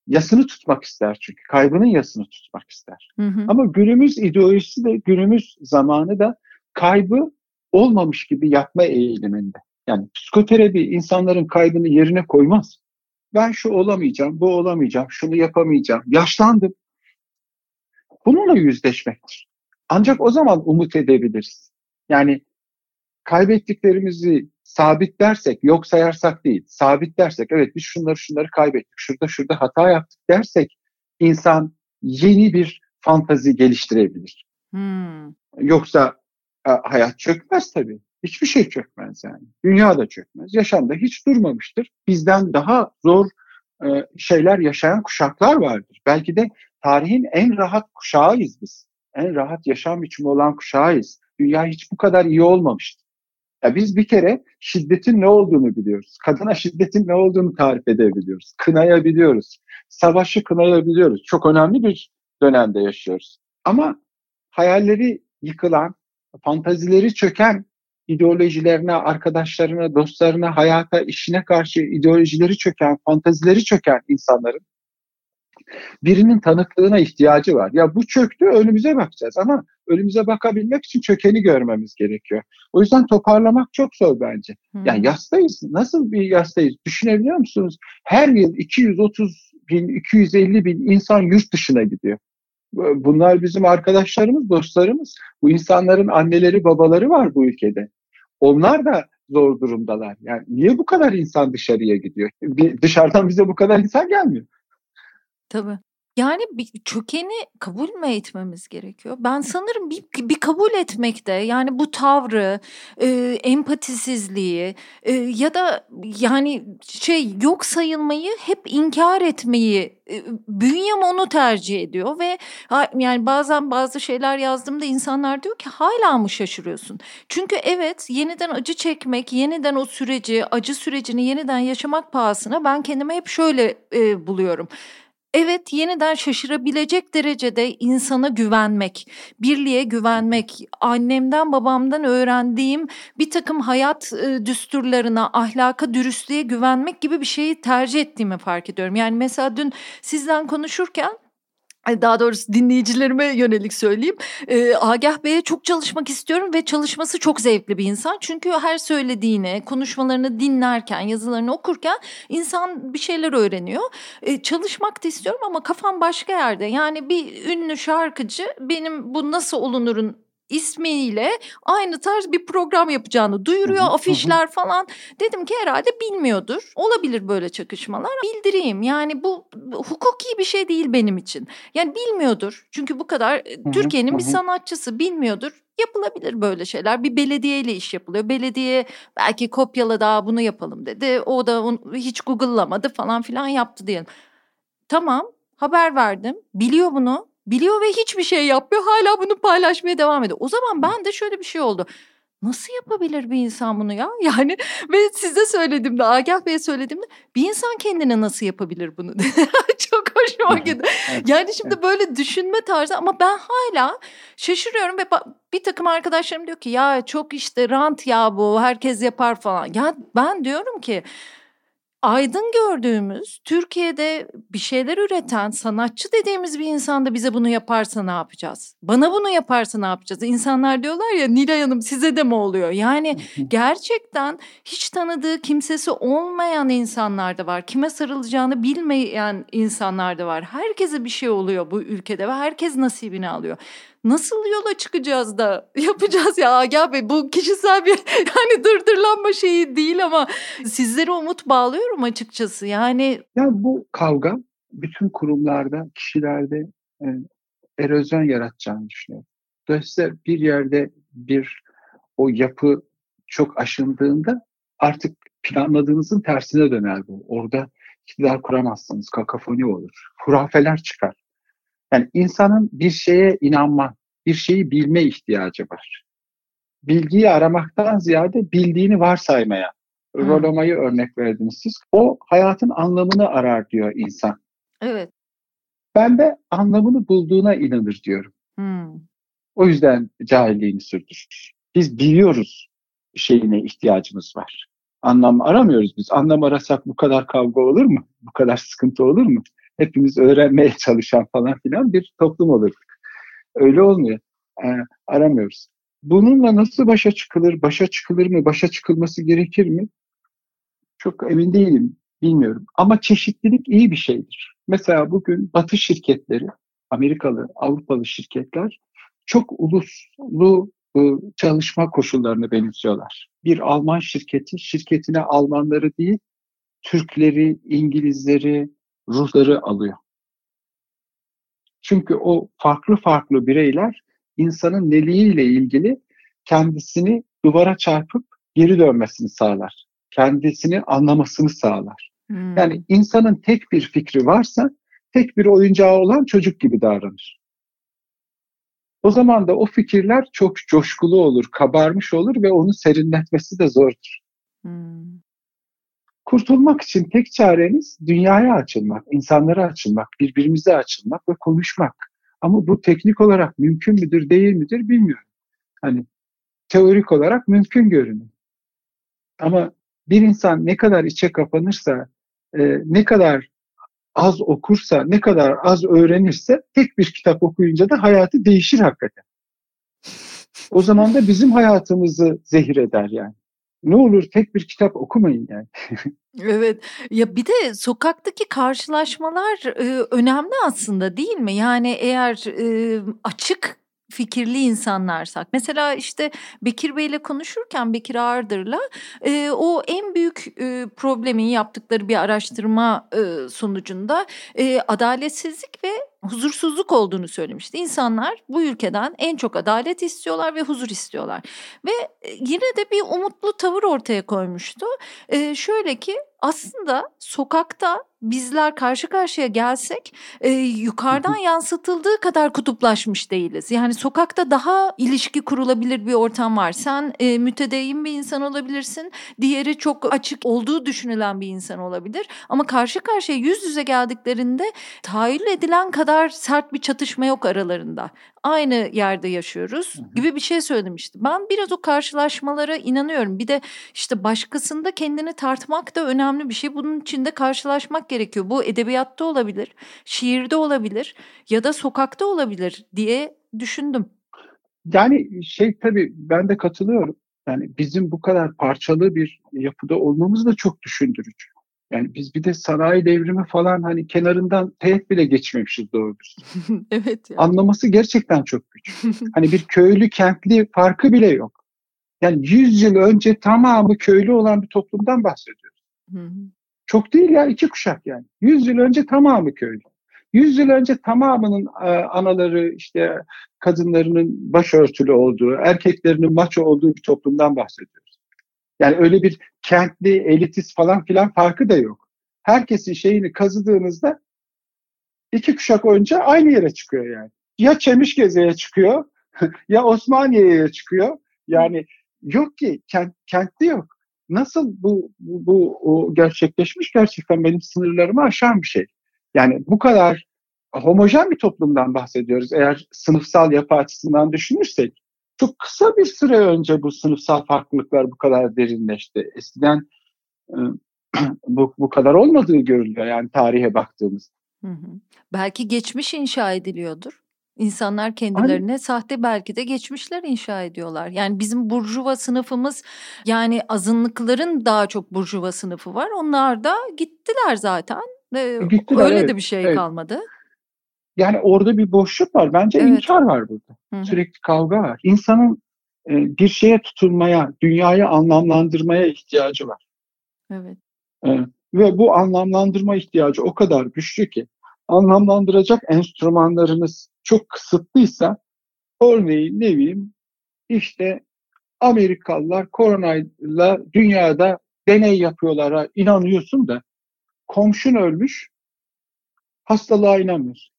Yasını tutmak ister çünkü, kaybının yasını tutmak ister. Hı hı. Ama günümüz ideolojisi de, günümüz zamanı da kaybı olmamış gibi yapma eğiliminde. Yani psikoterapi insanların kaybını yerine koymaz ben şu olamayacağım, bu olamayacağım, şunu yapamayacağım, yaşlandım. Bununla yüzleşmektir. Ancak o zaman umut edebiliriz. Yani kaybettiklerimizi sabitlersek, yok sayarsak değil, sabitlersek, evet biz şunları şunları kaybettik, şurada şurada hata yaptık dersek insan yeni bir fantazi geliştirebilir. Hmm. Yoksa e, hayat çökmez tabii. Hiçbir şey çökmez yani. Dünya da çökmez. Yaşamda hiç durmamıştır. Bizden daha zor e, şeyler yaşayan kuşaklar vardır. Belki de tarihin en rahat kuşağıyız biz. En rahat yaşam biçimi olan kuşağıyız. Dünya hiç bu kadar iyi olmamıştı. Ya biz bir kere şiddetin ne olduğunu biliyoruz. Kadına şiddetin ne olduğunu tarif edebiliyoruz. Kınayabiliyoruz. Savaşı kınayabiliyoruz. Çok önemli bir dönemde yaşıyoruz. Ama hayalleri yıkılan, fantazileri çöken ideolojilerine, arkadaşlarına, dostlarına, hayata, işine karşı ideolojileri çöken, fantazileri çöken insanların birinin tanıklığına ihtiyacı var. Ya bu çöktü, önümüze bakacağız ama önümüze bakabilmek için çökeni görmemiz gerekiyor. O yüzden toparlamak çok zor bence. Hmm. Yani yastayız. Nasıl bir yastayız? Düşünebiliyor musunuz? Her yıl 230 bin, 250 bin insan yurt dışına gidiyor. Bunlar bizim arkadaşlarımız, dostlarımız. Bu insanların anneleri, babaları var bu ülkede. Onlar da zor durumdalar. Yani niye bu kadar insan dışarıya gidiyor? Bir, dışarıdan bize bu kadar insan gelmiyor. Tabii. Yani bir çökeni kabul mü etmemiz gerekiyor? Ben sanırım bir, bir kabul etmekte yani bu tavrı, e, empatisizliği e, ya da yani şey yok sayılmayı hep inkar etmeyi e, bünyem onu tercih ediyor ve yani bazen bazı şeyler yazdığımda insanlar diyor ki hala mı şaşırıyorsun? Çünkü evet yeniden acı çekmek, yeniden o süreci, acı sürecini yeniden yaşamak pahasına ben kendime hep şöyle e, buluyorum. Evet, yeniden şaşırabilecek derecede insana güvenmek, birliğe güvenmek, annemden babamdan öğrendiğim bir takım hayat e, düsturlarına, ahlaka, dürüstlüğe güvenmek gibi bir şeyi tercih ettiğimi fark ediyorum. Yani mesela dün sizden konuşurken daha doğrusu dinleyicilerime yönelik söyleyeyim. E, Agah Bey'e çok çalışmak istiyorum ve çalışması çok zevkli bir insan. Çünkü her söylediğini, konuşmalarını dinlerken, yazılarını okurken insan bir şeyler öğreniyor. E, çalışmak da istiyorum ama kafam başka yerde. Yani bir ünlü şarkıcı benim bu nasıl olunurun ismiyle aynı tarz bir program yapacağını duyuruyor. Afişler falan. Dedim ki herhalde bilmiyordur. Olabilir böyle çakışmalar. Bildireyim. Yani bu hukuki bir şey değil benim için. Yani bilmiyordur. Çünkü bu kadar e, Türkiye'nin bir sanatçısı bilmiyordur yapılabilir böyle şeyler. Bir belediyeyle iş yapılıyor. Belediye belki kopyala daha bunu yapalım dedi. O da onu hiç Google'lamadı falan filan yaptı diyelim. Tamam haber verdim. Biliyor bunu. Biliyor ve hiçbir şey yapmıyor. Hala bunu paylaşmaya devam ediyor. O zaman ben de şöyle bir şey oldu. Nasıl yapabilir bir insan bunu ya? Yani ve size söylediğimde, Agah Bey'e söylediğimde bir insan kendine nasıl yapabilir bunu? Çok hoşuma gitti. Yani şimdi böyle düşünme tarzı ama ben hala şaşırıyorum ve bir takım arkadaşlarım diyor ki ya çok işte rant ya bu herkes yapar falan. Ya ben diyorum ki aydın gördüğümüz Türkiye'de bir şeyler üreten sanatçı dediğimiz bir insan da bize bunu yaparsa ne yapacağız? Bana bunu yaparsa ne yapacağız? İnsanlar diyorlar ya Nilay Hanım size de mi oluyor? Yani gerçekten hiç tanıdığı kimsesi olmayan insanlar da var. Kime sarılacağını bilmeyen insanlar da var. Herkese bir şey oluyor bu ülkede ve herkes nasibini alıyor nasıl yola çıkacağız da yapacağız ya Agah Bey bu kişisel bir yani dırdırlanma şeyi değil ama sizlere umut bağlıyorum açıkçası yani. Ya bu kavga bütün kurumlarda, kişilerde e, erozyon yaratacağını düşünüyorum. Dolayısıyla bir yerde bir o yapı çok aşındığında artık planladığınızın tersine döner bu. Orada iktidar kuramazsınız, kakafoni olur. Hurafeler çıkar. Yani insanın bir şeye inanma, bir şeyi bilme ihtiyacı var. Bilgiyi aramaktan ziyade bildiğini varsaymaya. Hmm. Roloma'yı örnek verdiniz siz. O hayatın anlamını arar diyor insan. Evet. Ben de anlamını bulduğuna inanır diyorum. Hmm. O yüzden cahilliğini sürdürür. Biz biliyoruz şeyine ihtiyacımız var. Anlam aramıyoruz biz. Anlam arasak bu kadar kavga olur mu? Bu kadar sıkıntı olur mu? Hepimiz öğrenmeye çalışan falan filan bir toplum olurduk. Öyle olmuyor. E, aramıyoruz. Bununla nasıl başa çıkılır? Başa çıkılır mı? Başa çıkılması gerekir mi? Çok emin değilim. Bilmiyorum. Ama çeşitlilik iyi bir şeydir. Mesela bugün Batı şirketleri, Amerikalı, Avrupalı şirketler çok uluslu çalışma koşullarını benimsiyorlar. Bir Alman şirketi şirketine Almanları değil, Türkleri, İngilizleri, ruhları alıyor. Çünkü o farklı farklı bireyler insanın neliğiyle ilgili kendisini duvara çarpıp geri dönmesini sağlar. Kendisini anlamasını sağlar. Hmm. Yani insanın tek bir fikri varsa tek bir oyuncağı olan çocuk gibi davranır. O zaman da o fikirler çok coşkulu olur, kabarmış olur ve onu serinletmesi de zordur. Hmm. Kurtulmak için tek çareniz dünyaya açılmak, insanlara açılmak, birbirimize açılmak ve konuşmak. Ama bu teknik olarak mümkün müdür, değil midir bilmiyorum. Hani teorik olarak mümkün görünüyor. Ama bir insan ne kadar içe kapanırsa, e, ne kadar az okursa, ne kadar az öğrenirse tek bir kitap okuyunca da hayatı değişir hakikaten. O zaman da bizim hayatımızı zehir eder yani. Ne olur tek bir kitap okumayın yani. Evet. Ya bir de sokaktaki karşılaşmalar e, önemli aslında değil mi? Yani eğer e, açık fikirli insanlarsak. Mesela işte Bekir Bey ile konuşurken Bekir Ağırdır'la e, o en büyük e, problemin yaptıkları bir araştırma e, sonucunda e, adaletsizlik ve huzursuzluk olduğunu söylemişti. İnsanlar bu ülkeden en çok adalet istiyorlar ve huzur istiyorlar. Ve yine de bir umutlu tavır ortaya koymuştu. E, şöyle ki aslında sokakta bizler karşı karşıya gelsek e, yukarıdan yansıtıldığı kadar kutuplaşmış değiliz. Yani sokakta daha ilişki kurulabilir bir ortam var. Sen e, mütedeyyin bir insan olabilirsin. Diğeri çok açık olduğu düşünülen bir insan olabilir. Ama karşı karşıya yüz yüze geldiklerinde tahayyül edilen kadar sert bir çatışma yok aralarında aynı yerde yaşıyoruz gibi bir şey söylemişti. Ben biraz o karşılaşmalara inanıyorum. Bir de işte başkasında kendini tartmak da önemli bir şey. Bunun için de karşılaşmak gerekiyor. Bu edebiyatta olabilir, şiirde olabilir ya da sokakta olabilir diye düşündüm. Yani şey tabii ben de katılıyorum. Yani bizim bu kadar parçalı bir yapıda olmamız da çok düşündürücü. Yani biz bir de sanayi devrimi falan hani kenarından teğet bile geçmemişiz doğru evet. Ya. Anlaması gerçekten çok güç. hani bir köylü kentli farkı bile yok. Yani 100 yıl önce tamamı köylü olan bir toplumdan bahsediyoruz. Çok değil ya iki kuşak yani. 100 yıl önce tamamı köylü. 100 yıl önce tamamının e, anaları işte kadınlarının başörtülü olduğu, erkeklerinin maço olduğu bir toplumdan bahsediyoruz. Yani öyle bir kentli, elitist falan filan farkı da yok. Herkesin şeyini kazıdığınızda iki kuşak önce aynı yere çıkıyor yani. Ya Çemişgeze'ye çıkıyor ya Osmaniye'ye çıkıyor. Yani yok ki kent, kentte yok. Nasıl bu, bu, bu gerçekleşmiş gerçekten benim sınırlarımı aşan bir şey. Yani bu kadar homojen bir toplumdan bahsediyoruz. Eğer sınıfsal yapı açısından düşünürsek çok kısa bir süre önce bu sınıfsal farklılıklar bu kadar derinleşti. Eskiden e, bu, bu kadar olmadığı görülüyor yani tarihe baktığımızda. Belki geçmiş inşa ediliyordur. İnsanlar kendilerine Aynen. sahte belki de geçmişler inşa ediyorlar. Yani bizim burjuva sınıfımız yani azınlıkların daha çok burjuva sınıfı var. Onlar da gittiler zaten. Ee, gittiler, Öyle evet, de bir şey evet. kalmadı. Yani orada bir boşluk var. Bence evet. inkar var burada. Hı-hı. Sürekli kavga var. İnsanın e, bir şeye tutunmaya, dünyayı anlamlandırmaya ihtiyacı var. Evet. E, ve bu anlamlandırma ihtiyacı o kadar güçlü ki anlamlandıracak enstrümanlarınız çok kısıtlıysa örneğin ne bileyim işte Amerikalılar koronayla dünyada deney yapıyorlara inanıyorsun da komşun ölmüş hastalığa inanmıyorsun.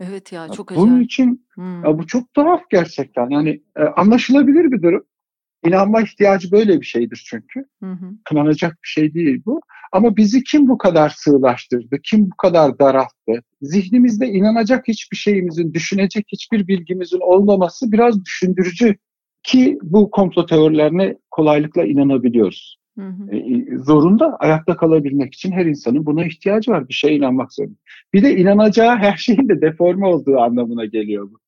Evet ya çok acayip. Bunun için hmm. ya bu çok tuhaf gerçekten. Yani e, anlaşılabilir bir durum. İnanma ihtiyacı böyle bir şeydir çünkü. Hı hı. Kınanacak bir şey değil bu. Ama bizi kim bu kadar sığlaştırdı? Kim bu kadar daralttı? Zihnimizde inanacak hiçbir şeyimizin, düşünecek hiçbir bilgimizin olmaması biraz düşündürücü ki bu komplo teorilerine kolaylıkla inanabiliyoruz. Hı hı. E, zorunda ayakta kalabilmek için her insanın buna ihtiyacı var. Bir şeye inanmak zorunda. Bir de inanacağı her şeyin de deforme olduğu anlamına geliyor bu.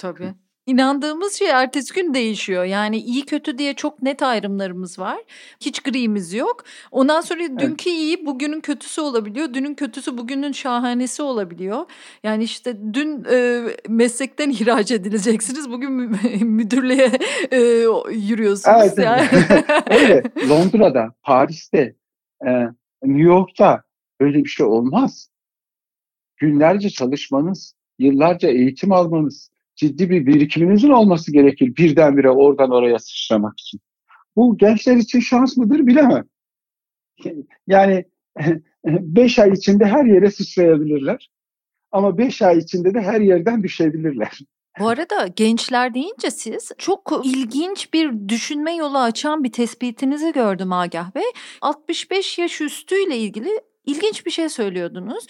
Tabii. İnandığımız şey ertesi gün değişiyor. Yani iyi kötü diye çok net ayrımlarımız var. Hiç gri'miz yok. Ondan sonra evet. dünkü iyi bugünün kötüsü olabiliyor. Dünün kötüsü bugünün şahanesi olabiliyor. Yani işte dün e, meslekten ihraç edileceksiniz. Bugün müdürlüğe e, yürüyorsunuz. Evet, yani. Öyle. Londra'da, Paris'te, e, New York'ta öyle bir şey olmaz. Günlerce çalışmanız, yıllarca eğitim almanız, ciddi bir birikiminizin olması gerekir birdenbire oradan oraya sıçramak için. Bu gençler için şans mıdır bilemem. Yani beş ay içinde her yere sıçrayabilirler. Ama beş ay içinde de her yerden düşebilirler. Bu arada gençler deyince siz çok ilginç bir düşünme yolu açan bir tespitinizi gördüm Agah Bey. 65 yaş üstüyle ilgili ilginç bir şey söylüyordunuz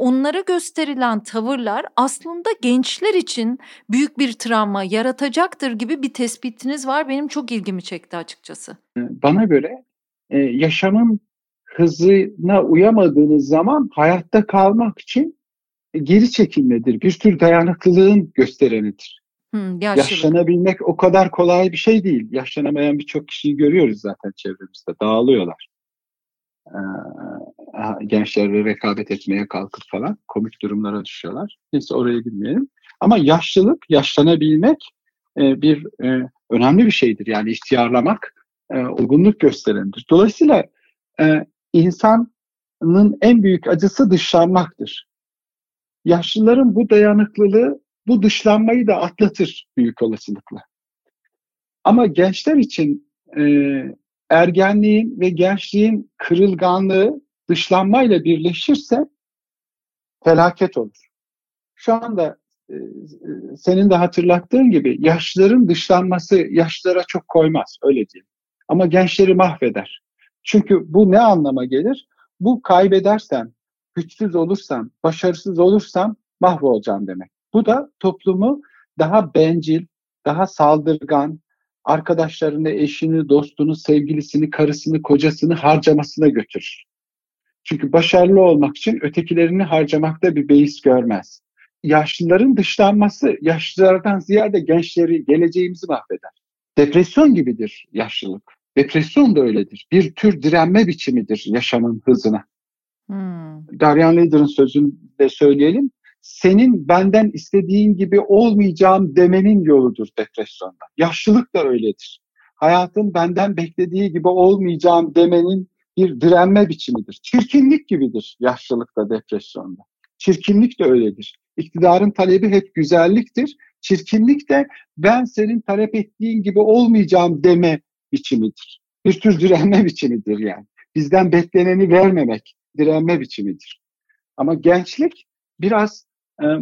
onlara gösterilen tavırlar aslında gençler için büyük bir travma yaratacaktır gibi bir tespitiniz var. Benim çok ilgimi çekti açıkçası. Bana göre e, yaşamın hızına uyamadığınız zaman hayatta kalmak için geri çekilmedir. Bir tür dayanıklılığın gösterenidir. Hmm, Yaşlanabilmek o kadar kolay bir şey değil. Yaşlanamayan birçok kişiyi görüyoruz zaten çevremizde. Dağılıyorlar. Gençlerle rekabet etmeye kalkıp falan komik durumlara düşüyorlar. Neyse oraya girmeyelim. Ama yaşlılık, yaşlanabilmek bir önemli bir şeydir. Yani ihtiyarlamak olgunluk gösterendir. Dolayısıyla insanın en büyük acısı dışlanmaktır. Yaşlıların bu dayanıklılığı bu dışlanmayı da atlatır büyük olasılıkla. Ama gençler için e, ergenliğin ve gençliğin kırılganlığı dışlanmayla birleşirse felaket olur. Şu anda e, senin de hatırlattığın gibi yaşlıların dışlanması yaşlılara çok koymaz öyle diyeyim. Ama gençleri mahveder. Çünkü bu ne anlama gelir? Bu kaybedersem, güçsüz olursam, başarısız olursam mahvolacağım demek. Bu da toplumu daha bencil, daha saldırgan, arkadaşlarını, eşini, dostunu, sevgilisini, karısını, kocasını harcamasına götürür. Çünkü başarılı olmak için ötekilerini harcamakta bir beis görmez. Yaşlıların dışlanması yaşlılardan ziyade gençleri, geleceğimizi mahveder. Depresyon gibidir yaşlılık. Depresyon da öyledir. Bir tür direnme biçimidir yaşamın hızına. Hmm. Darian Leader'ın sözünü de söyleyelim senin benden istediğin gibi olmayacağım demenin yoludur depresyonda. Yaşlılık da öyledir. Hayatın benden beklediği gibi olmayacağım demenin bir direnme biçimidir. Çirkinlik gibidir yaşlılıkta depresyonda. Çirkinlik de öyledir. İktidarın talebi hep güzelliktir. Çirkinlik de ben senin talep ettiğin gibi olmayacağım deme biçimidir. Bir tür direnme biçimidir yani. Bizden bekleneni vermemek direnme biçimidir. Ama gençlik biraz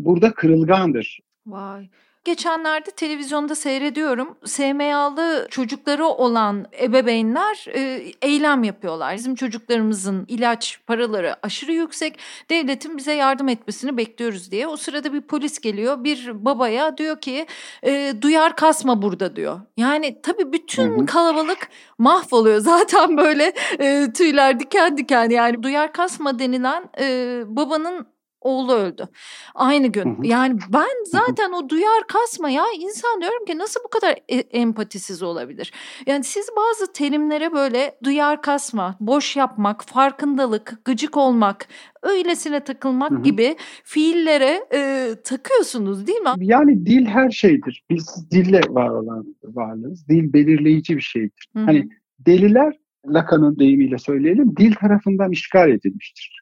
burada kırılgandır. Vay. Geçenlerde televizyonda seyrediyorum. SMA'lı çocukları olan ebeveynler e, eylem yapıyorlar. Bizim çocuklarımızın ilaç paraları aşırı yüksek. Devletin bize yardım etmesini bekliyoruz diye. O sırada bir polis geliyor. Bir babaya diyor ki e, duyar kasma burada diyor. Yani tabii bütün kalabalık mahvoluyor. Zaten böyle e, tüyler diken diken yani duyar kasma denilen e, babanın oğlu öldü. Aynı gün. Hı hı. Yani ben zaten hı o duyar kasma ya insan diyorum ki nasıl bu kadar e- empatisiz olabilir? Yani siz bazı terimlere böyle duyar kasma, boş yapmak, farkındalık, gıcık olmak, öylesine takılmak gibi fiillere e, takıyorsunuz değil mi? Yani dil her şeydir. Biz dille var olan varlığız. Dil belirleyici bir şeydir. Hı hı. Hani deliler Lacan'ın deyimiyle söyleyelim dil tarafından işgal edilmiştir.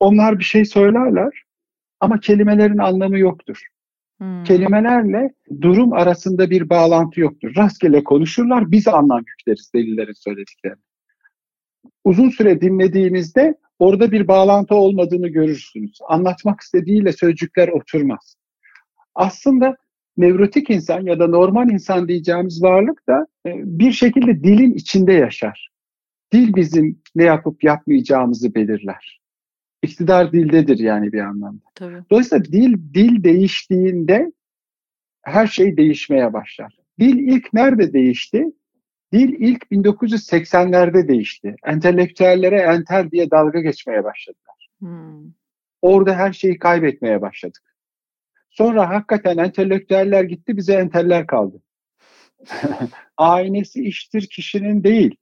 Onlar bir şey söylerler ama kelimelerin anlamı yoktur. Hmm. Kelimelerle durum arasında bir bağlantı yoktur. Rastgele konuşurlar, biz anlam yükleriz delillerin söylediklerini. Uzun süre dinlediğinizde orada bir bağlantı olmadığını görürsünüz. Anlatmak istediğiyle sözcükler oturmaz. Aslında nevrotik insan ya da normal insan diyeceğimiz varlık da e, bir şekilde dilin içinde yaşar. Dil bizim ne yapıp yapmayacağımızı belirler iktidar dildedir yani bir anlamda. Tabii. Dolayısıyla dil dil değiştiğinde her şey değişmeye başlar. Dil ilk nerede değişti? Dil ilk 1980'lerde değişti. Entelektüellere entel diye dalga geçmeye başladılar. Hmm. Orada her şeyi kaybetmeye başladık. Sonra hakikaten entelektüeller gitti bize enteller kaldı. Aynesi iştir kişinin değil.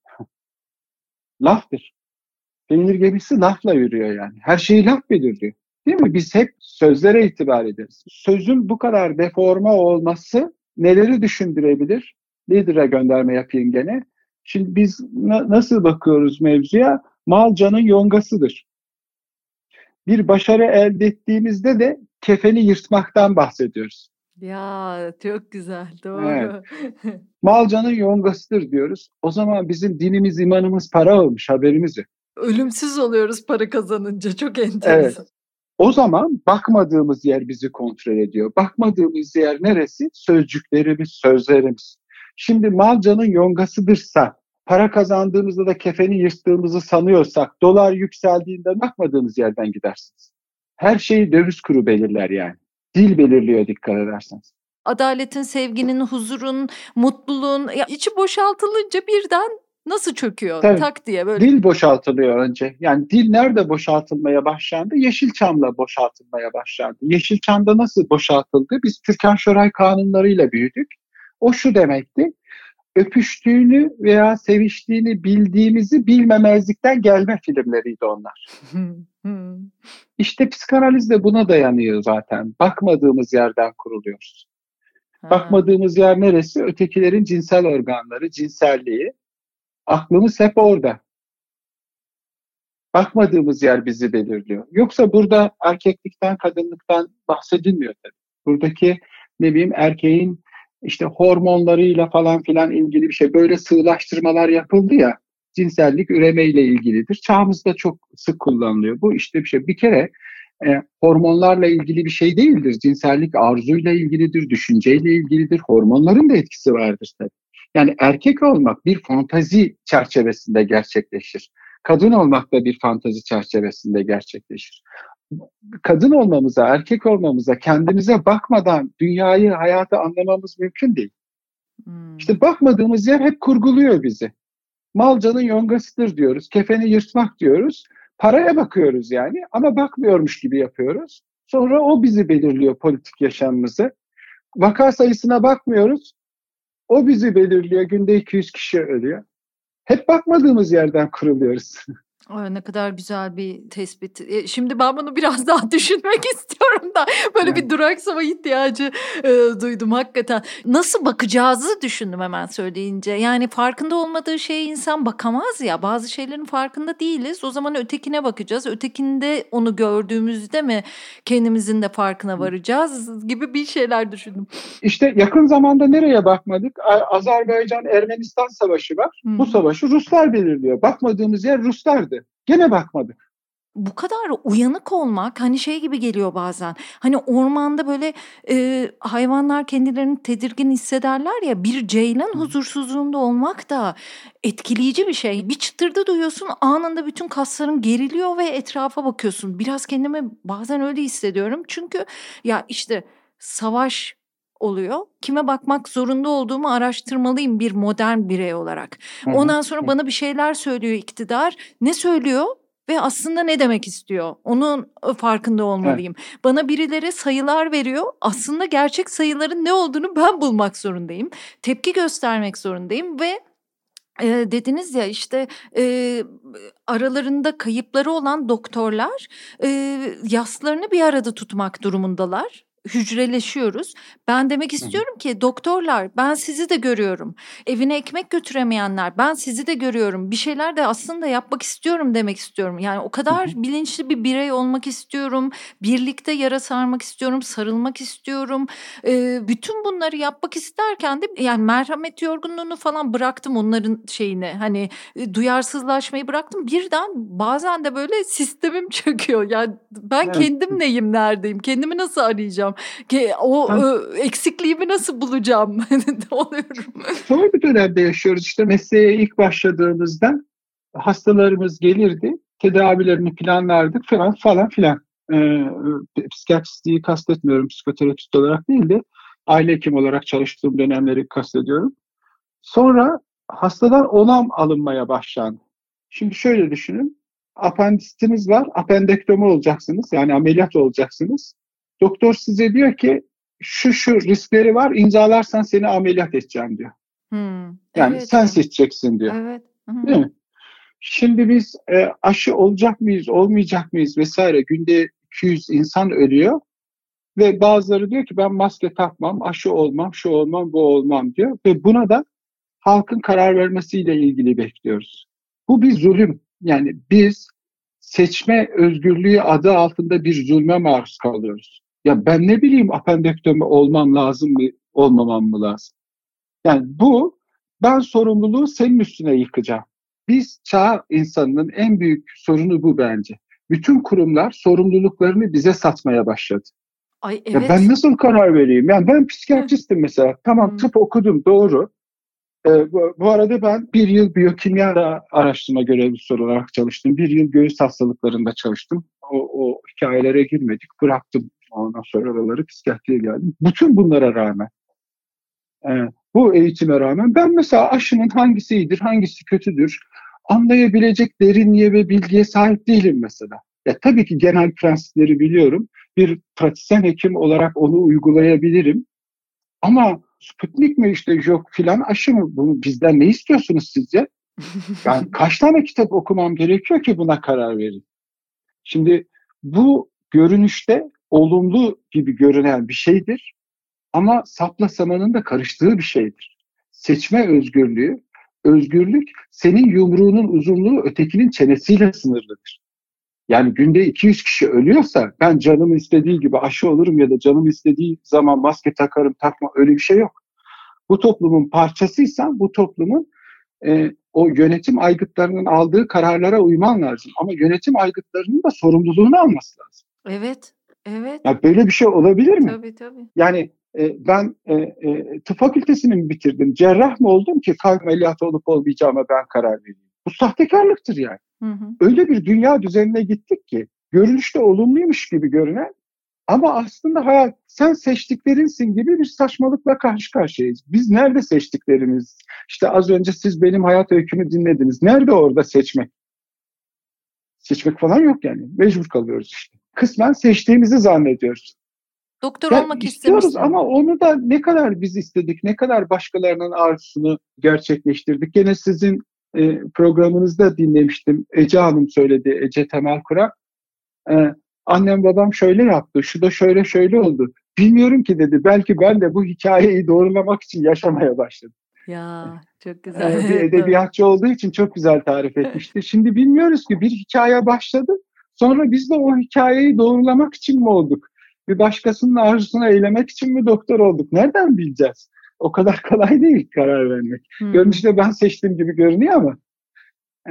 Laftır. Peynir gemisi lafla yürüyor yani. Her şeyi laf belirliyor. Değil mi? Biz hep sözlere itibar ederiz. Sözün bu kadar deforma olması neleri düşündürebilir? Lider'e gönderme yapayım gene. Şimdi biz na- nasıl bakıyoruz mevzuya? Mal canın yongasıdır. Bir başarı elde ettiğimizde de kefeni yırtmaktan bahsediyoruz. Ya çok güzel, doğru. Evet. Mal canın yongasıdır diyoruz. O zaman bizim dinimiz, imanımız para olmuş haberimiz yok. Ölümsüz oluyoruz para kazanınca. Çok enteresan. Evet. O zaman bakmadığımız yer bizi kontrol ediyor. Bakmadığımız yer neresi? Sözcüklerimiz, sözlerimiz. Şimdi mal canın yongasıdırsa, para kazandığımızda da kefeni yırttığımızı sanıyorsak, dolar yükseldiğinde bakmadığımız yerden gidersiniz. Her şeyi döviz kuru belirler yani. Dil belirliyor dikkat ederseniz. Adaletin, sevginin, huzurun, mutluluğun ya içi boşaltılınca birden nasıl çöküyor Tabii. tak diye böyle. Dil boşaltılıyor önce. Yani dil nerede boşaltılmaya başlandı? Yeşilçam'la boşaltılmaya başlandı. Yeşilçam'da nasıl boşaltıldı? Biz Türkan Şoray kanunlarıyla büyüdük. O şu demekti. Öpüştüğünü veya seviştiğini bildiğimizi bilmemezlikten gelme filmleriydi onlar. İşte psikanaliz de buna dayanıyor zaten. Bakmadığımız yerden kuruluyoruz. Bakmadığımız yer neresi? Ötekilerin cinsel organları, cinselliği. Aklımız hep orada. Bakmadığımız yer bizi belirliyor. Yoksa burada erkeklikten, kadınlıktan bahsedilmiyor tabii. Buradaki ne bileyim erkeğin işte hormonlarıyla falan filan ilgili bir şey. Böyle sığlaştırmalar yapıldı ya. Cinsellik üremeyle ilgilidir. Çağımızda çok sık kullanılıyor. Bu işte bir şey. Bir kere e, hormonlarla ilgili bir şey değildir. Cinsellik arzuyla ilgilidir, düşünceyle ilgilidir. Hormonların da etkisi vardır tabii. Yani erkek olmak bir fantazi çerçevesinde gerçekleşir. Kadın olmak da bir fantazi çerçevesinde gerçekleşir. Kadın olmamıza, erkek olmamıza, kendimize bakmadan dünyayı, hayatı anlamamız mümkün değil. Hmm. İşte bakmadığımız yer hep kurguluyor bizi. Malcanın yongasıdır diyoruz, kefeni yırtmak diyoruz. Paraya bakıyoruz yani ama bakmıyormuş gibi yapıyoruz. Sonra o bizi belirliyor politik yaşamımızı. Vaka sayısına bakmıyoruz. O bizi belirliyor. Günde 200 kişi ölüyor. Hep bakmadığımız yerden kuruluyoruz. Ay, ne kadar güzel bir tespit. E, şimdi ben bunu biraz daha düşünmek istiyorum da böyle bir duraksama ihtiyacı e, duydum hakikaten. Nasıl bakacağızı düşündüm hemen söyleyince. Yani farkında olmadığı şeye insan bakamaz ya. Bazı şeylerin farkında değiliz. O zaman ötekine bakacağız. Ötekinde onu gördüğümüzde mi kendimizin de farkına varacağız gibi bir şeyler düşündüm. İşte yakın zamanda nereye bakmadık? Azerbaycan-Ermenistan savaşı var. Hmm. Bu savaşı Ruslar belirliyor. Bakmadığımız yer Ruslardı. Gene bakmadık. Bu kadar uyanık olmak hani şey gibi geliyor bazen. Hani ormanda böyle e, hayvanlar kendilerini tedirgin hissederler ya bir ceylan huzursuzluğunda olmak da etkileyici bir şey. Bir çıtırdı duyuyorsun anında bütün kasların geriliyor ve etrafa bakıyorsun. Biraz kendimi bazen öyle hissediyorum. Çünkü ya işte savaş oluyor. Kime bakmak zorunda olduğumu araştırmalıyım bir modern birey olarak. Ondan sonra bana bir şeyler söylüyor iktidar. Ne söylüyor? ve aslında ne demek istiyor? Onun farkında olmalıyım. Evet. Bana birileri sayılar veriyor. Aslında gerçek sayıların ne olduğunu ben bulmak zorundayım. Tepki göstermek zorundayım ve e, dediniz ya işte e, aralarında kayıpları olan doktorlar e, yaslarını bir arada tutmak durumundalar hücreleşiyoruz. Ben demek istiyorum ki doktorlar ben sizi de görüyorum. Evine ekmek götüremeyenler ben sizi de görüyorum. Bir şeyler de aslında yapmak istiyorum demek istiyorum. Yani o kadar bilinçli bir birey olmak istiyorum. Birlikte yara sarmak istiyorum, sarılmak istiyorum. Ee, bütün bunları yapmak isterken de yani merhamet yorgunluğunu falan bıraktım onların şeyini. Hani duyarsızlaşmayı bıraktım. Birden bazen de böyle sistemim çöküyor. Yani ben evet. kendim neyim neredeyim? Kendimi nasıl arayacağım? Ki o ö, eksikliğimi nasıl bulacağım oluyorum. Zor bir dönemde yaşıyoruz. İşte mesleğe ilk başladığımızda hastalarımız gelirdi. Tedavilerini planlardık falan falan filan. Ee, psikiyatristliği kastetmiyorum psikoterapist olarak değil de aile hekim olarak çalıştığım dönemleri kastediyorum. Sonra hastadan onam alınmaya başlandı. Şimdi şöyle düşünün. Apendisitiniz var. Apendektomi olacaksınız. Yani ameliyat olacaksınız. Doktor size diyor ki şu şu riskleri var imzalarsan seni ameliyat edeceğim diyor. Hmm, yani evet, sen seçeceksin diyor. Evet. Hı-hı. Değil mi? Şimdi biz e, aşı olacak mıyız, olmayacak mıyız vesaire günde 200 insan ölüyor ve bazıları diyor ki ben maske takmam, aşı olmam, şu olmam, bu olmam diyor ve buna da halkın karar vermesiyle ilgili bekliyoruz. Bu bir zulüm. Yani biz seçme özgürlüğü adı altında bir zulme maruz kalıyoruz. Ya ben ne bileyim apendektomi olmam lazım mı, olmamam mı lazım? Yani bu ben sorumluluğu senin üstüne yıkacağım. Biz çağ insanının en büyük sorunu bu bence. Bütün kurumlar sorumluluklarını bize satmaya başladı. Ay evet. Ya ben nasıl karar vereyim? Yani ben psikiyatristim mesela. Tamam tıp okudum doğru. Ee, bu, bu arada ben bir yıl biyokimya araştırma görevlisi olarak çalıştım. Bir yıl göğüs hastalıklarında çalıştım. O, o hikayelere girmedik. Bıraktım Ondan sonra oraları psikiyatriye geldim. Bütün bunlara rağmen e, bu eğitime rağmen ben mesela aşının hangisi iyidir, hangisi kötüdür anlayabilecek derinliğe ve bilgiye sahip değilim mesela. Ya tabii ki genel prensipleri biliyorum. Bir pratisyen hekim olarak onu uygulayabilirim. Ama Sputnik mi işte yok filan aşı mı? Bunu bizden ne istiyorsunuz sizce? Yani kaç tane kitap okumam gerekiyor ki buna karar verin? Şimdi bu görünüşte olumlu gibi görünen bir şeydir. Ama sapla samanın da karıştığı bir şeydir. Seçme özgürlüğü, özgürlük senin yumruğunun uzunluğu ötekinin çenesiyle sınırlıdır. Yani günde 200 kişi ölüyorsa ben canım istediği gibi aşı olurum ya da canım istediği zaman maske takarım takma öyle bir şey yok. Bu toplumun parçasıysan bu toplumun e, o yönetim aygıtlarının aldığı kararlara uyman lazım. Ama yönetim aygıtlarının da sorumluluğunu alması lazım. Evet, evet. Ya böyle bir şey olabilir mi? Tabii tabii. Yani e, ben e, e, tıp fakültesini mi bitirdim? Cerrah mı oldum ki kalp ameliyatı olup olmayacağıma ben karar vereyim? Bu sahtekarlıktır yani. Hı hı. Öyle bir dünya düzenine gittik ki görünüşte olumluymuş gibi görünen ama aslında hayat sen seçtiklerinsin gibi bir saçmalıkla karşı karşıyayız. Biz nerede seçtiklerimiz? İşte az önce siz benim hayat öykümü dinlediniz. Nerede orada seçmek? Seçmek falan yok yani. Mecbur kalıyoruz işte. Kısmen seçtiğimizi zannediyoruz. Doktor ya olmak istiyoruz ama onu da ne kadar biz istedik, ne kadar başkalarının arzusunu gerçekleştirdik. Gene sizin e, programınızda dinlemiştim. Ece Hanım söyledi, Ece Temel Kurak. E, annem babam şöyle yaptı, şu da şöyle şöyle oldu. Bilmiyorum ki dedi, belki ben de bu hikayeyi doğrulamak için yaşamaya başladım. Ya çok güzel. Ee, bir edebiyatçı olduğu için çok güzel tarif etmişti. Şimdi bilmiyoruz ki bir hikaye başladı. Sonra biz de o hikayeyi doğrulamak için mi olduk? Bir başkasının arzusunu eylemek için mi doktor olduk? Nereden bileceğiz? O kadar kolay değil karar vermek. Hmm. Görünüşte ben seçtiğim gibi görünüyor ama e,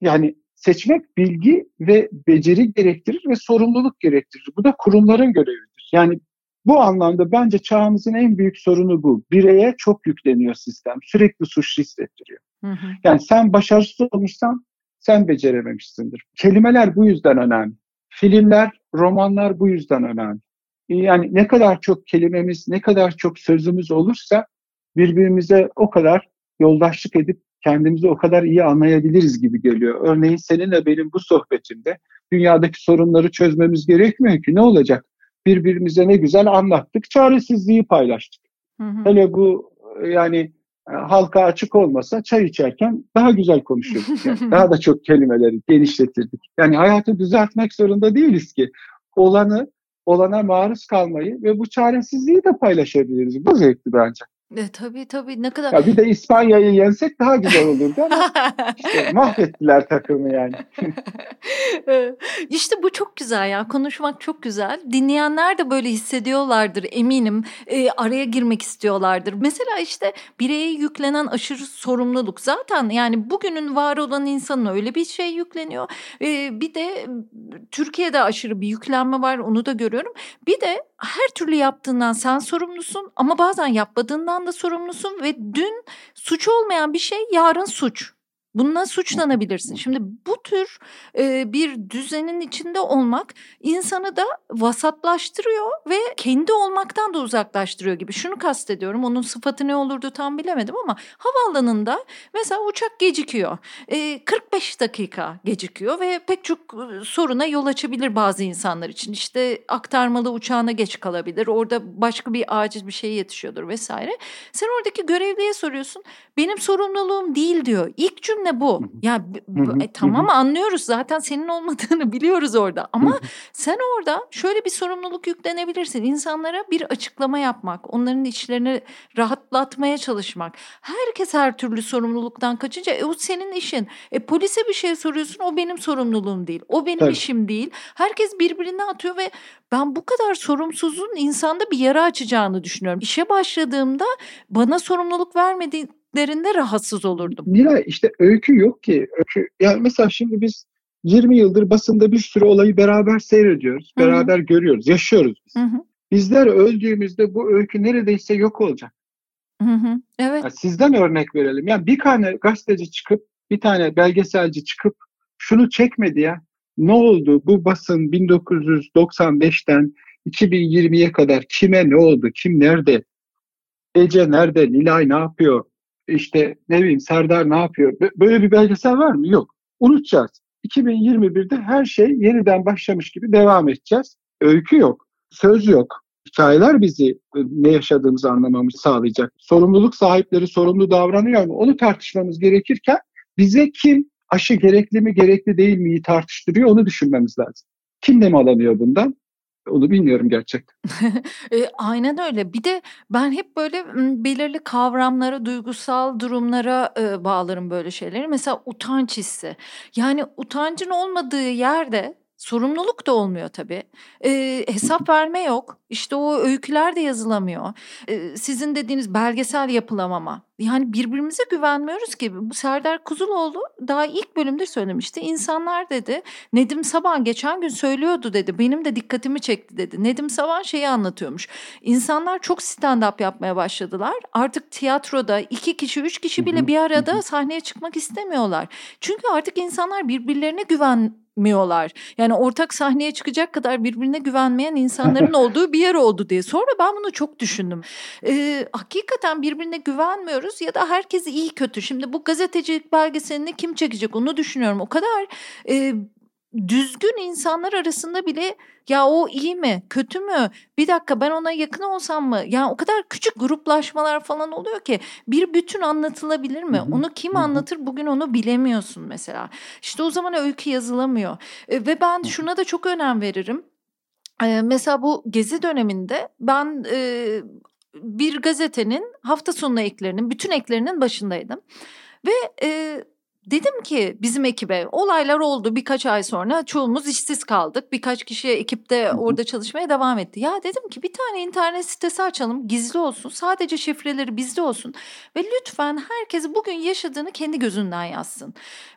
yani seçmek bilgi ve beceri gerektirir ve sorumluluk gerektirir. Bu da kurumların görevidir. Yani bu anlamda bence çağımızın en büyük sorunu bu. Bireye çok yükleniyor sistem. Sürekli suçlu hissettiriyor. Hı hı. Yani sen başarısız olmuşsan sen becerememişsindir. Kelimeler bu yüzden önemli. Filmler, romanlar bu yüzden önemli. Yani ne kadar çok kelimemiz, ne kadar çok sözümüz olursa birbirimize o kadar yoldaşlık edip kendimizi o kadar iyi anlayabiliriz gibi geliyor. Örneğin seninle benim bu sohbetimde dünyadaki sorunları çözmemiz gerekmiyor ki. Ne olacak? Birbirimize ne güzel anlattık, çaresizliği paylaştık. Hı hı. Hele bu yani halka açık olmasa çay içerken daha güzel konuşurduk. Yani. daha da çok kelimeleri genişletirdik. Yani hayatı düzeltmek zorunda değiliz ki. Olanı, olana maruz kalmayı ve bu çaresizliği de paylaşabiliriz. Bu zevkli bence. E, tabii tabii ne kadar. Ya bir de İspanya'yı yensek daha güzel olurdu ama işte mahvettiler takımı yani. İşte bu çok güzel ya konuşmak çok güzel. Dinleyenler de böyle hissediyorlardır eminim. E, araya girmek istiyorlardır. Mesela işte bireye yüklenen aşırı sorumluluk zaten yani bugünün var olan insanın öyle bir şey yükleniyor. E, bir de Türkiye'de aşırı bir yüklenme var onu da görüyorum. Bir de her türlü yaptığından sen sorumlusun ama bazen yapmadığından da sorumlusun ve dün suç olmayan bir şey yarın suç. Bununla suçlanabilirsin. Şimdi bu tür e, bir düzenin içinde olmak insanı da vasatlaştırıyor ve kendi olmaktan da uzaklaştırıyor gibi. Şunu kastediyorum. Onun sıfatı ne olurdu tam bilemedim ama havaalanında mesela uçak gecikiyor. E, 45 dakika gecikiyor ve pek çok soruna yol açabilir bazı insanlar için. İşte aktarmalı uçağına geç kalabilir. Orada başka bir acil bir şey yetişiyordur vesaire. Sen oradaki görevliye soruyorsun. Benim sorumluluğum değil diyor. İlk cümle ne bu. Ya e, tamam anlıyoruz zaten senin olmadığını biliyoruz orada ama sen orada şöyle bir sorumluluk yüklenebilirsin. İnsanlara bir açıklama yapmak, onların içlerini rahatlatmaya çalışmak. Herkes her türlü sorumluluktan kaçınca e, o senin işin. E polise bir şey soruyorsun o benim sorumluluğum değil. O benim Tabii. işim değil. Herkes birbirine atıyor ve ben bu kadar sorumsuzluğun insanda bir yara açacağını düşünüyorum. İşe başladığımda bana sorumluluk vermediğin söylediklerinde rahatsız olurdum. Nilay işte öykü yok ki. Öykü, yani mesela şimdi biz 20 yıldır basında bir sürü olayı beraber seyrediyoruz. Hı-hı. Beraber görüyoruz, yaşıyoruz biz. Hı-hı. Bizler öldüğümüzde bu öykü neredeyse yok olacak. Hı hı, evet. Yani sizden örnek verelim. Yani bir tane gazeteci çıkıp, bir tane belgeselci çıkıp şunu çekmedi ya. Ne oldu? Bu basın 1995'ten 2020'ye kadar kime ne oldu? Kim nerede? Ece nerede, Nilay ne yapıyor, işte ne bileyim Serdar ne yapıyor? Böyle bir belgesel var mı? Yok. Unutacağız. 2021'de her şey yeniden başlamış gibi devam edeceğiz. Öykü yok, söz yok. Hikayeler bizi e, ne yaşadığımızı anlamamızı sağlayacak. Sorumluluk sahipleri sorumlu davranıyor mu? Onu tartışmamız gerekirken bize kim aşı gerekli mi gerekli değil miyi tartıştırıyor onu düşünmemiz lazım. Kim nemalanıyor bundan? Onu bilmiyorum gerçekten. e, aynen öyle. Bir de ben hep böyle belirli kavramlara, duygusal durumlara e, bağlarım böyle şeyleri. Mesela utanç hissi. Yani utancın olmadığı yerde Sorumluluk da olmuyor tabii. E, hesap verme yok. İşte o öyküler de yazılamıyor. E, sizin dediğiniz belgesel yapılamama. Yani birbirimize güvenmiyoruz ki. Bu Serdar Kuzuloğlu daha ilk bölümde söylemişti. İnsanlar dedi Nedim Saban geçen gün söylüyordu dedi. Benim de dikkatimi çekti dedi. Nedim Saban şeyi anlatıyormuş. İnsanlar çok stand-up yapmaya başladılar. Artık tiyatroda iki kişi, üç kişi bile bir arada sahneye çıkmak istemiyorlar. Çünkü artık insanlar birbirlerine güven miyorlar. Yani ortak sahneye çıkacak kadar birbirine güvenmeyen insanların olduğu bir yer oldu diye. Sonra ben bunu çok düşündüm. Ee, hakikaten birbirine güvenmiyoruz ya da herkes iyi kötü. Şimdi bu gazetecilik belgeselini kim çekecek onu düşünüyorum. O kadar e, düzgün insanlar arasında bile ya o iyi mi kötü mü bir dakika ben ona yakın olsam mı? Ya o kadar küçük gruplaşmalar falan oluyor ki bir bütün anlatılabilir mi? Onu kim anlatır? Bugün onu bilemiyorsun mesela. İşte o zaman öykü yazılamıyor. E, ve ben şuna da çok önem veririm. E, mesela bu gezi döneminde ben e, bir gazetenin hafta sonu eklerinin bütün eklerinin başındaydım. Ve Dedim ki bizim ekibe olaylar oldu birkaç ay sonra çoğumuz işsiz kaldık. Birkaç kişi ekipte orada çalışmaya devam etti. Ya dedim ki bir tane internet sitesi açalım gizli olsun sadece şifreleri bizde olsun. Ve lütfen herkes bugün yaşadığını kendi gözünden yazsın.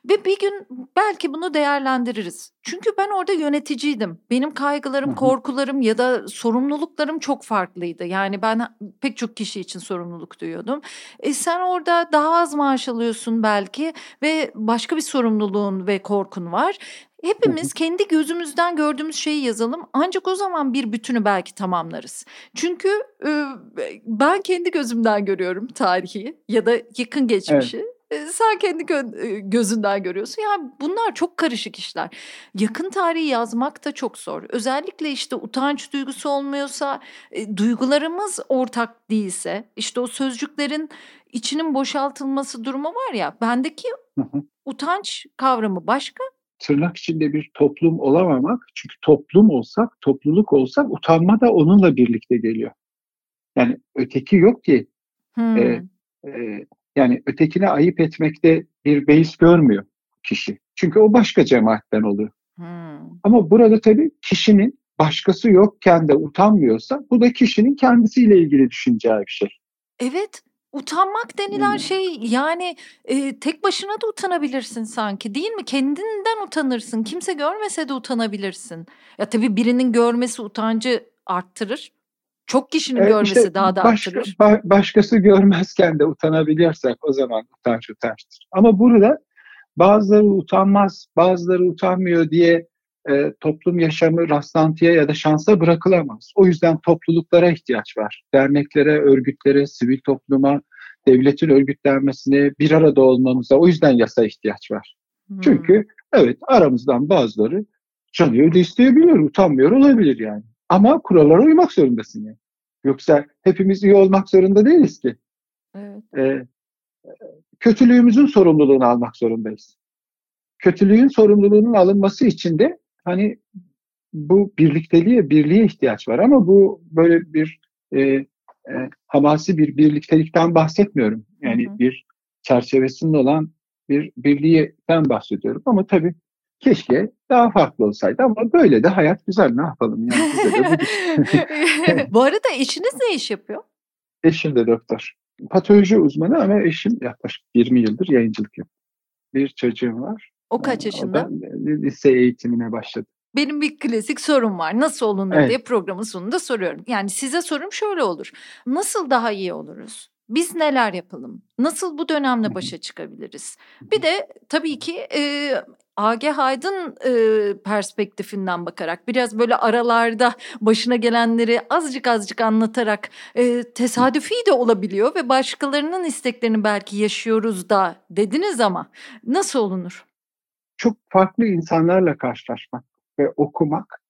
Ve bir gün belki bunu değerlendiririz. Çünkü ben orada yöneticiydim. Benim kaygılarım, korkularım ya da sorumluluklarım çok farklıydı. Yani ben pek çok kişi için sorumluluk duyuyordum. E sen orada daha az maaş alıyorsun belki ve başka bir sorumluluğun ve korkun var. Hepimiz kendi gözümüzden gördüğümüz şeyi yazalım. Ancak o zaman bir bütünü belki tamamlarız. Çünkü e, ben kendi gözümden görüyorum tarihi ya da yakın geçmişi. Sen kendi gö- gözünden görüyorsun. Yani bunlar çok karışık işler. Yakın tarihi yazmak da çok zor. Özellikle işte utanç duygusu olmuyorsa, e, duygularımız ortak değilse, işte o sözcüklerin içinin boşaltılması durumu var ya. Bendeki utanç kavramı başka. Tırnak içinde bir toplum olamamak. Çünkü toplum olsak, topluluk olsak utanma da onunla birlikte geliyor. Yani öteki yok ki. Hmm. E, e, yani ötekine ayıp etmekte bir beis görmüyor kişi. Çünkü o başka cemaatten oluyor. Hmm. Ama burada tabii kişinin başkası yokken de utanmıyorsa bu da kişinin kendisiyle ilgili düşüneceği bir şey. Evet. Utanmak denilen hmm. şey yani e, tek başına da utanabilirsin sanki değil mi? Kendinden utanırsın. Kimse görmese de utanabilirsin. Ya tabii birinin görmesi utancı arttırır. Çok kişinin e, görmesi işte daha da başka, arttırır. Ba- başkası görmezken de utanabiliyorsak o zaman utanç utançtır. Ama burada bazıları utanmaz, bazıları utanmıyor diye e, toplum yaşamı rastlantıya ya da şansa bırakılamaz. O yüzden topluluklara ihtiyaç var. Derneklere, örgütlere, sivil topluma, devletin örgütlenmesine, bir arada olmamıza o yüzden yasa ihtiyaç var. Hmm. Çünkü evet aramızdan bazıları canıyor da isteyebilir, utanmıyor olabilir yani. Ama kurallara uymak zorundasın yani. Yoksa hepimiz iyi olmak zorunda değiliz ki. Evet. Ee, kötülüğümüzün sorumluluğunu almak zorundayız. Kötülüğün sorumluluğunun alınması için de hani bu birlikteliğe, birliğe ihtiyaç var ama bu böyle bir e, e, hamasi bir birliktelikten bahsetmiyorum. Yani hı hı. bir çerçevesinde olan bir birliğden bahsediyorum. Ama tabii keşke daha farklı olsaydı ama böyle de hayat güzel ne yapalım yani. Bu arada eşiniz ne iş yapıyor? Eşim de doktor. Patoloji uzmanı ama eşim yaklaşık 20 yıldır yayıncılık yapıyor. Bir çocuğum var. O kaç yaşında? O lise eğitimine başladı. Benim bir klasik sorum var. Nasıl olunur evet. diye programın sonunda soruyorum. Yani size sorum şöyle olur. Nasıl daha iyi oluruz? Biz neler yapalım? Nasıl bu dönemle başa çıkabiliriz? Bir de tabii ki e, Age Aydın e, perspektifinden bakarak biraz böyle aralarda başına gelenleri azıcık azıcık anlatarak e, tesadüfi de olabiliyor ve başkalarının isteklerini belki yaşıyoruz da dediniz ama nasıl olunur? Çok farklı insanlarla karşılaşmak ve okumak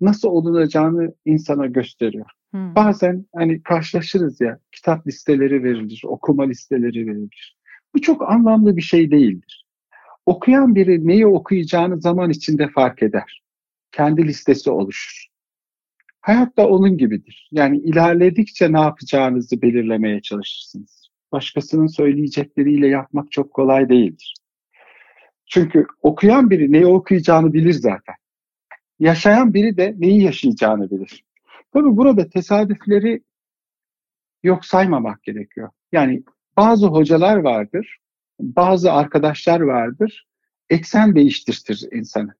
nasıl olunacağını insana gösteriyor. Hmm. Bazen hani karşılaşırız ya kitap listeleri verilir, okuma listeleri verilir. Bu çok anlamlı bir şey değildir. Okuyan biri neyi okuyacağını zaman içinde fark eder. Kendi listesi oluşur. Hayat da onun gibidir. Yani ilerledikçe ne yapacağınızı belirlemeye çalışırsınız. Başkasının söyleyecekleriyle yapmak çok kolay değildir. Çünkü okuyan biri neyi okuyacağını bilir zaten. Yaşayan biri de neyi yaşayacağını bilir. Tabii burada tesadüfleri yok saymamak gerekiyor. Yani bazı hocalar vardır, bazı arkadaşlar vardır, eksen değiştirtir insanı.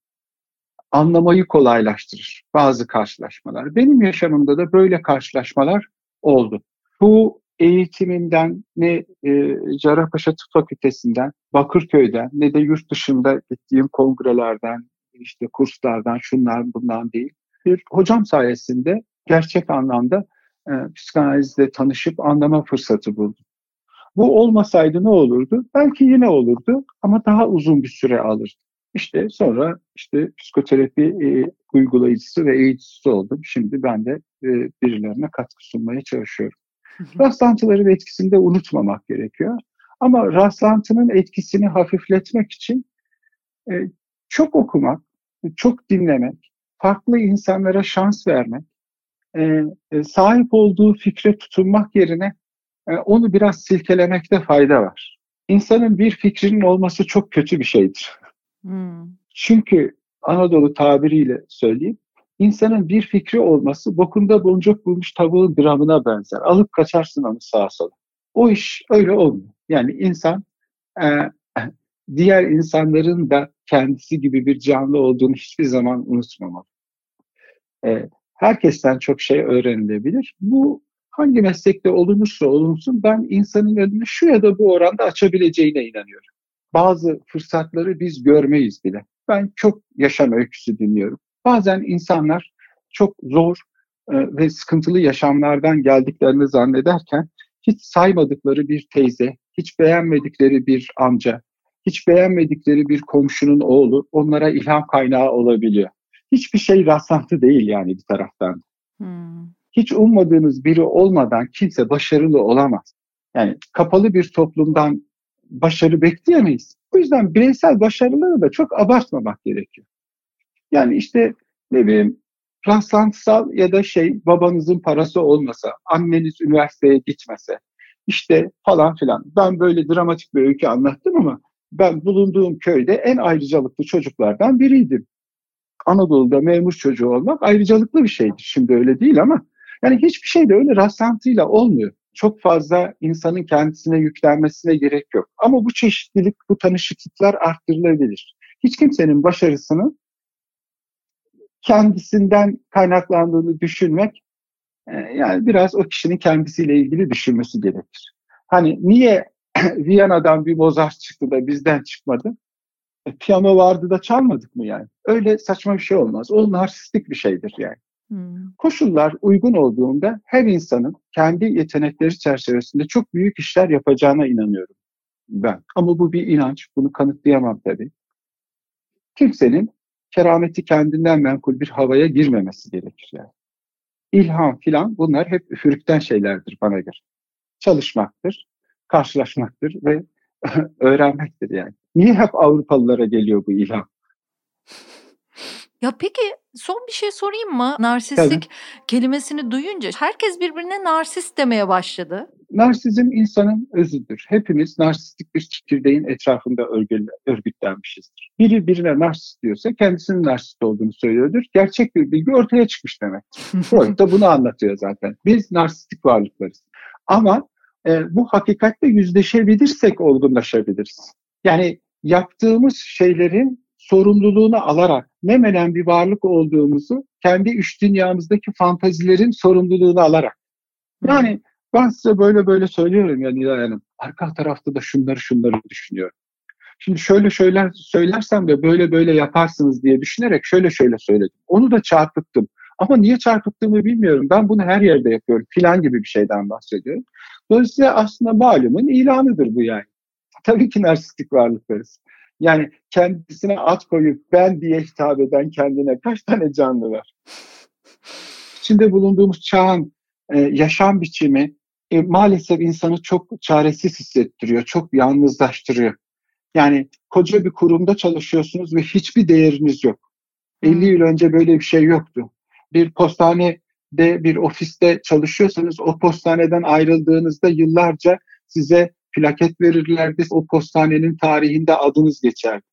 Anlamayı kolaylaştırır bazı karşılaşmalar. Benim yaşamımda da böyle karşılaşmalar oldu. Bu eğitimimden ne e, Cerrahpaşa Tıp Fakültesinden, Bakırköy'den ne de yurt dışında gittiğim kongrelerden, işte kurslardan, şunlar bundan değil. Bir hocam sayesinde gerçek anlamda e, psikanalizle tanışıp anlama fırsatı buldum. Bu olmasaydı ne olurdu? Belki yine olurdu ama daha uzun bir süre alırdı. İşte sonra işte psikoterapi e, uygulayıcısı ve eğiticisi oldum. Şimdi ben de e, birilerine katkı sunmaya çalışıyorum. Rastlantıların etkisini de unutmamak gerekiyor. Ama rastlantının etkisini hafifletmek için e, çok okumak, çok dinlemek, farklı insanlara şans vermek, e, e, sahip olduğu fikre tutunmak yerine onu biraz silkelemekte fayda var. İnsanın bir fikrinin olması çok kötü bir şeydir. Hmm. Çünkü Anadolu tabiriyle söyleyeyim, insanın bir fikri olması bokunda boncuk bulmuş tavuğun gramına benzer. Alıp kaçarsın onu sağa sola. O iş öyle olmuyor. Yani insan e, diğer insanların da kendisi gibi bir canlı olduğunu hiçbir zaman unutmamalı. E, herkesten çok şey öğrenilebilir. Bu hangi meslekte olunursa olunsun ben insanın önünü şu ya da bu oranda açabileceğine inanıyorum. Bazı fırsatları biz görmeyiz bile. Ben çok yaşam öyküsü dinliyorum. Bazen insanlar çok zor e, ve sıkıntılı yaşamlardan geldiklerini zannederken hiç saymadıkları bir teyze, hiç beğenmedikleri bir amca, hiç beğenmedikleri bir komşunun oğlu onlara ilham kaynağı olabiliyor. Hiçbir şey rastlantı değil yani bir taraftan. Hmm. Hiç ummadığınız biri olmadan kimse başarılı olamaz. Yani kapalı bir toplumdan başarı bekleyemeyiz. O yüzden bireysel başarıları da çok abartmamak gerekiyor. Yani işte ne bileyim rastlantısal ya da şey babanızın parası olmasa, anneniz üniversiteye gitmese, işte falan filan. Ben böyle dramatik bir öykü anlattım ama ben bulunduğum köyde en ayrıcalıklı çocuklardan biriydim. Anadolu'da memur çocuğu olmak ayrıcalıklı bir şeydir. Şimdi öyle değil ama yani hiçbir şey de öyle rastlantıyla olmuyor. Çok fazla insanın kendisine yüklenmesine gerek yok. Ama bu çeşitlilik, bu tanışıklıklar arttırılabilir. Hiç kimsenin başarısının kendisinden kaynaklandığını düşünmek e, yani biraz o kişinin kendisiyle ilgili düşünmesi gerekir. Hani niye Viyana'dan bir Mozart çıktı da bizden çıkmadı? E, piyano vardı da çalmadık mı yani? Öyle saçma bir şey olmaz. O narsistik bir şeydir yani. Hmm. Koşullar uygun olduğunda her insanın kendi yetenekleri çerçevesinde çok büyük işler yapacağına inanıyorum ben. Ama bu bir inanç. Bunu kanıtlayamam tabii. Kimsenin kerameti kendinden menkul bir havaya girmemesi gerekir yani. İlham filan bunlar hep üfürükten şeylerdir bana göre. Çalışmaktır, karşılaşmaktır ve öğrenmektir yani. Niye hep Avrupalılara geliyor bu ilham? Ya peki son bir şey sorayım mı? Narsistlik Tabii. kelimesini duyunca herkes birbirine narsist demeye başladı. Narsizm insanın özüdür. Hepimiz narsistik bir çekirdeğin etrafında örgütlenmişizdir. Biri birine narsist diyorsa kendisinin narsist olduğunu söylüyordur. Gerçek bir bilgi ortaya çıkmış demek. Freud da bunu anlatıyor zaten. Biz narsistik varlıklarız. Ama e, bu hakikatle yüzleşebilirsek olgunlaşabiliriz. Yani yaptığımız şeylerin sorumluluğunu alarak ne menen bir varlık olduğumuzu kendi üç dünyamızdaki fantazilerin sorumluluğunu alarak. Yani ben size böyle böyle söylüyorum ya Nilay Hanım. Arka tarafta da şunları şunları düşünüyorum. Şimdi şöyle şöyle söylersem de böyle böyle yaparsınız diye düşünerek şöyle şöyle söyledim. Onu da çarpıttım. Ama niye çarpıttığımı bilmiyorum. Ben bunu her yerde yapıyorum. Filan gibi bir şeyden bahsediyorum. Dolayısıyla aslında malumun ilanıdır bu yani. Tabii ki narsistik varlıklarız. Yani kendisine at koyup ben diye hitap eden kendine kaç tane canlı var? İçinde bulunduğumuz çağın e, yaşam biçimi e, maalesef insanı çok çaresiz hissettiriyor, çok yalnızlaştırıyor. Yani koca bir kurumda çalışıyorsunuz ve hiçbir değeriniz yok. 50 yıl önce böyle bir şey yoktu. Bir postanede, bir ofiste çalışıyorsanız o postaneden ayrıldığınızda yıllarca size plaket verirlerdi. O postanenin tarihinde adınız geçerdi.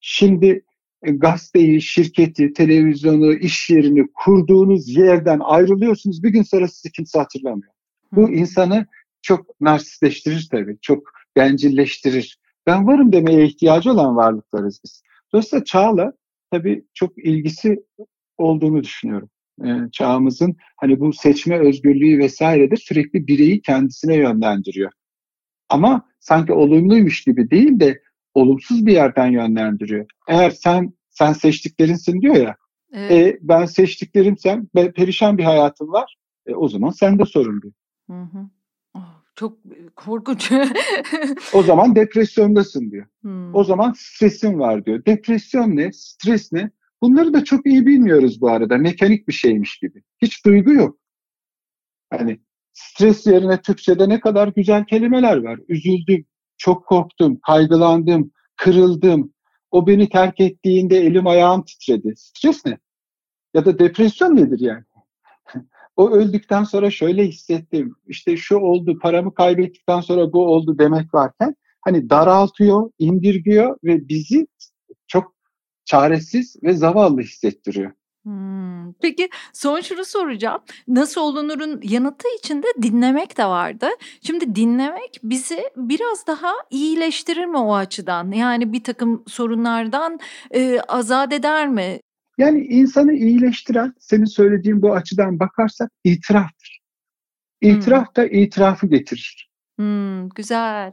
Şimdi e, gazeteyi, şirketi, televizyonu, iş yerini kurduğunuz yerden ayrılıyorsunuz. Bir gün sonra sizi kimse hatırlamıyor. Bu insanı çok narsistleştirir tabii. Çok bencilleştirir. Ben varım demeye ihtiyacı olan varlıklarız biz. Dolayısıyla çağla tabii çok ilgisi olduğunu düşünüyorum. Ee, çağımızın hani bu seçme özgürlüğü vesairedir sürekli bireyi kendisine yönlendiriyor. Ama sanki olumluymuş gibi değil de olumsuz bir yerden yönlendiriyor. Eğer sen sen seçtiklerinsin diyor ya. Evet. E, ben seçtiklerimsem perişan bir hayatım var. E, o zaman sen de sorun. Hı hı. Oh, çok korkunç. o zaman depresyondasın diyor. Hmm. O zaman stresin var diyor. Depresyon ne? Stres ne? Bunları da çok iyi bilmiyoruz bu arada. Mekanik bir şeymiş gibi. Hiç duygu yok. Hani stres yerine Türkçe'de ne kadar güzel kelimeler var. Üzüldüm, çok korktum, kaygılandım, kırıldım. O beni terk ettiğinde elim ayağım titredi. Stres ne? Ya da depresyon nedir yani? o öldükten sonra şöyle hissettim. İşte şu oldu, paramı kaybettikten sonra bu oldu demek varken hani daraltıyor, indirgiyor ve bizi çok çaresiz ve zavallı hissettiriyor. Hmm. Peki son şunu soracağım. Nasıl olunurun yanıtı içinde dinlemek de vardı. Şimdi dinlemek bizi biraz daha iyileştirir mi o açıdan? Yani bir takım sorunlardan e, azat eder mi? Yani insanı iyileştiren senin söylediğin bu açıdan bakarsak itiraftır. İtiraf hmm. da itirafı getirir. Hmm, güzel.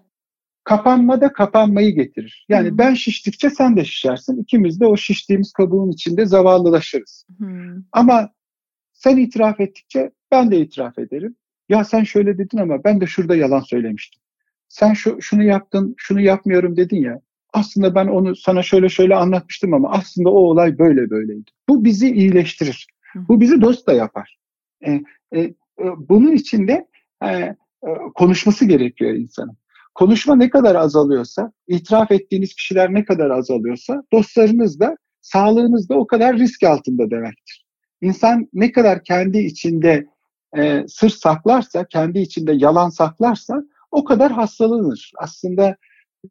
Kapanma da kapanmayı getirir. Yani hmm. ben şiştikçe sen de şişersin. İkimiz de o şiştiğimiz kabuğun içinde zavallılaşırız. Hmm. Ama sen itiraf ettikçe ben de itiraf ederim. Ya sen şöyle dedin ama ben de şurada yalan söylemiştim. Sen şu, şunu yaptın, şunu yapmıyorum dedin ya aslında ben onu sana şöyle şöyle anlatmıştım ama aslında o olay böyle böyleydi. Bu bizi iyileştirir. Bu bizi dost da yapar. E, e, e, bunun için de e, e, konuşması gerekiyor insanın. Konuşma ne kadar azalıyorsa, itiraf ettiğiniz kişiler ne kadar azalıyorsa dostlarınız da, sağlığınız da o kadar risk altında demektir. İnsan ne kadar kendi içinde e, sır saklarsa, kendi içinde yalan saklarsa o kadar hastalanır. Aslında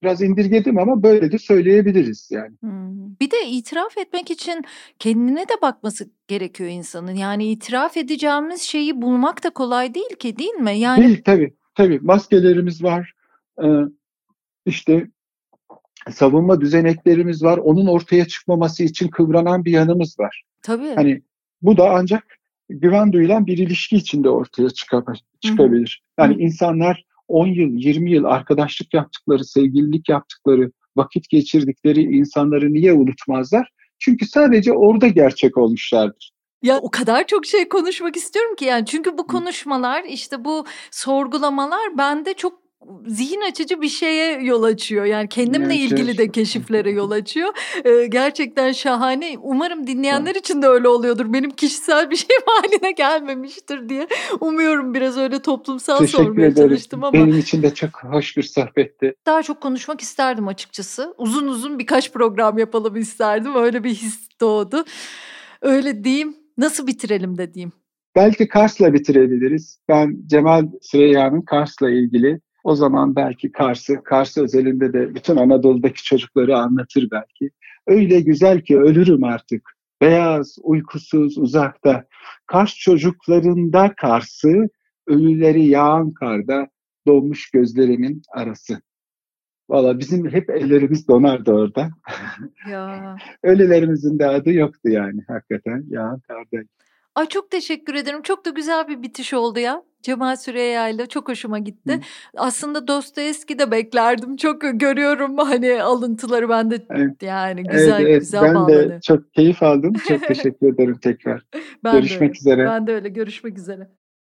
biraz indirgedim ama böyle de söyleyebiliriz yani. Hmm. Bir de itiraf etmek için kendine de bakması gerekiyor insanın. Yani itiraf edeceğimiz şeyi bulmak da kolay değil ki değil mi? Yani Değil tabii. Tabii maskelerimiz var. Ee, işte savunma düzeneklerimiz var. Onun ortaya çıkmaması için kıvranan bir yanımız var. Tabii. Hani bu da ancak güven duyulan bir ilişki içinde ortaya çıkabilir. Yani Hı-hı. insanlar 10 yıl, 20 yıl arkadaşlık yaptıkları, sevgililik yaptıkları, vakit geçirdikleri insanları niye unutmazlar? Çünkü sadece orada gerçek olmuşlardır. Ya o kadar çok şey konuşmak istiyorum ki yani çünkü bu konuşmalar işte bu sorgulamalar bende çok zihin açıcı bir şeye yol açıyor. Yani kendimle evet, ilgili de keşiflere yol açıyor. Ee, gerçekten şahane. Umarım dinleyenler için de öyle oluyordur. Benim kişisel bir şey haline gelmemiştir diye. Umuyorum biraz öyle toplumsal Teşekkür sormaya ederim. çalıştım ama. Benim için de çok hoş bir sohbetti. Daha çok konuşmak isterdim açıkçası. Uzun uzun birkaç program yapalım isterdim. Öyle bir his doğdu. Öyle diyeyim. Nasıl bitirelim de diyeyim. Belki Kars'la bitirebiliriz. Ben Cemal Süreyya'nın Kars'la ilgili o zaman belki Kars'ı, Kars özelinde de bütün Anadolu'daki çocukları anlatır belki. Öyle güzel ki ölürüm artık. Beyaz, uykusuz, uzakta. Kars çocuklarında Kars'ı, ölüleri yağan karda donmuş gözlerimin arası. Valla bizim hep ellerimiz donardı orada. Ya. Ölülerimizin de adı yoktu yani hakikaten yağan karda. Ay çok teşekkür ederim. Çok da güzel bir bitiş oldu ya. Cemal Süreyya ile çok hoşuma gitti. Hı. Aslında Dostoyevski de beklerdim. Çok görüyorum hani alıntıları ben de evet. yani güzel evet, evet. güzel ben bağlanıyor. de çok keyif aldım. Çok teşekkür ederim tekrar. ben görüşmek de üzere. Ben de öyle görüşmek üzere.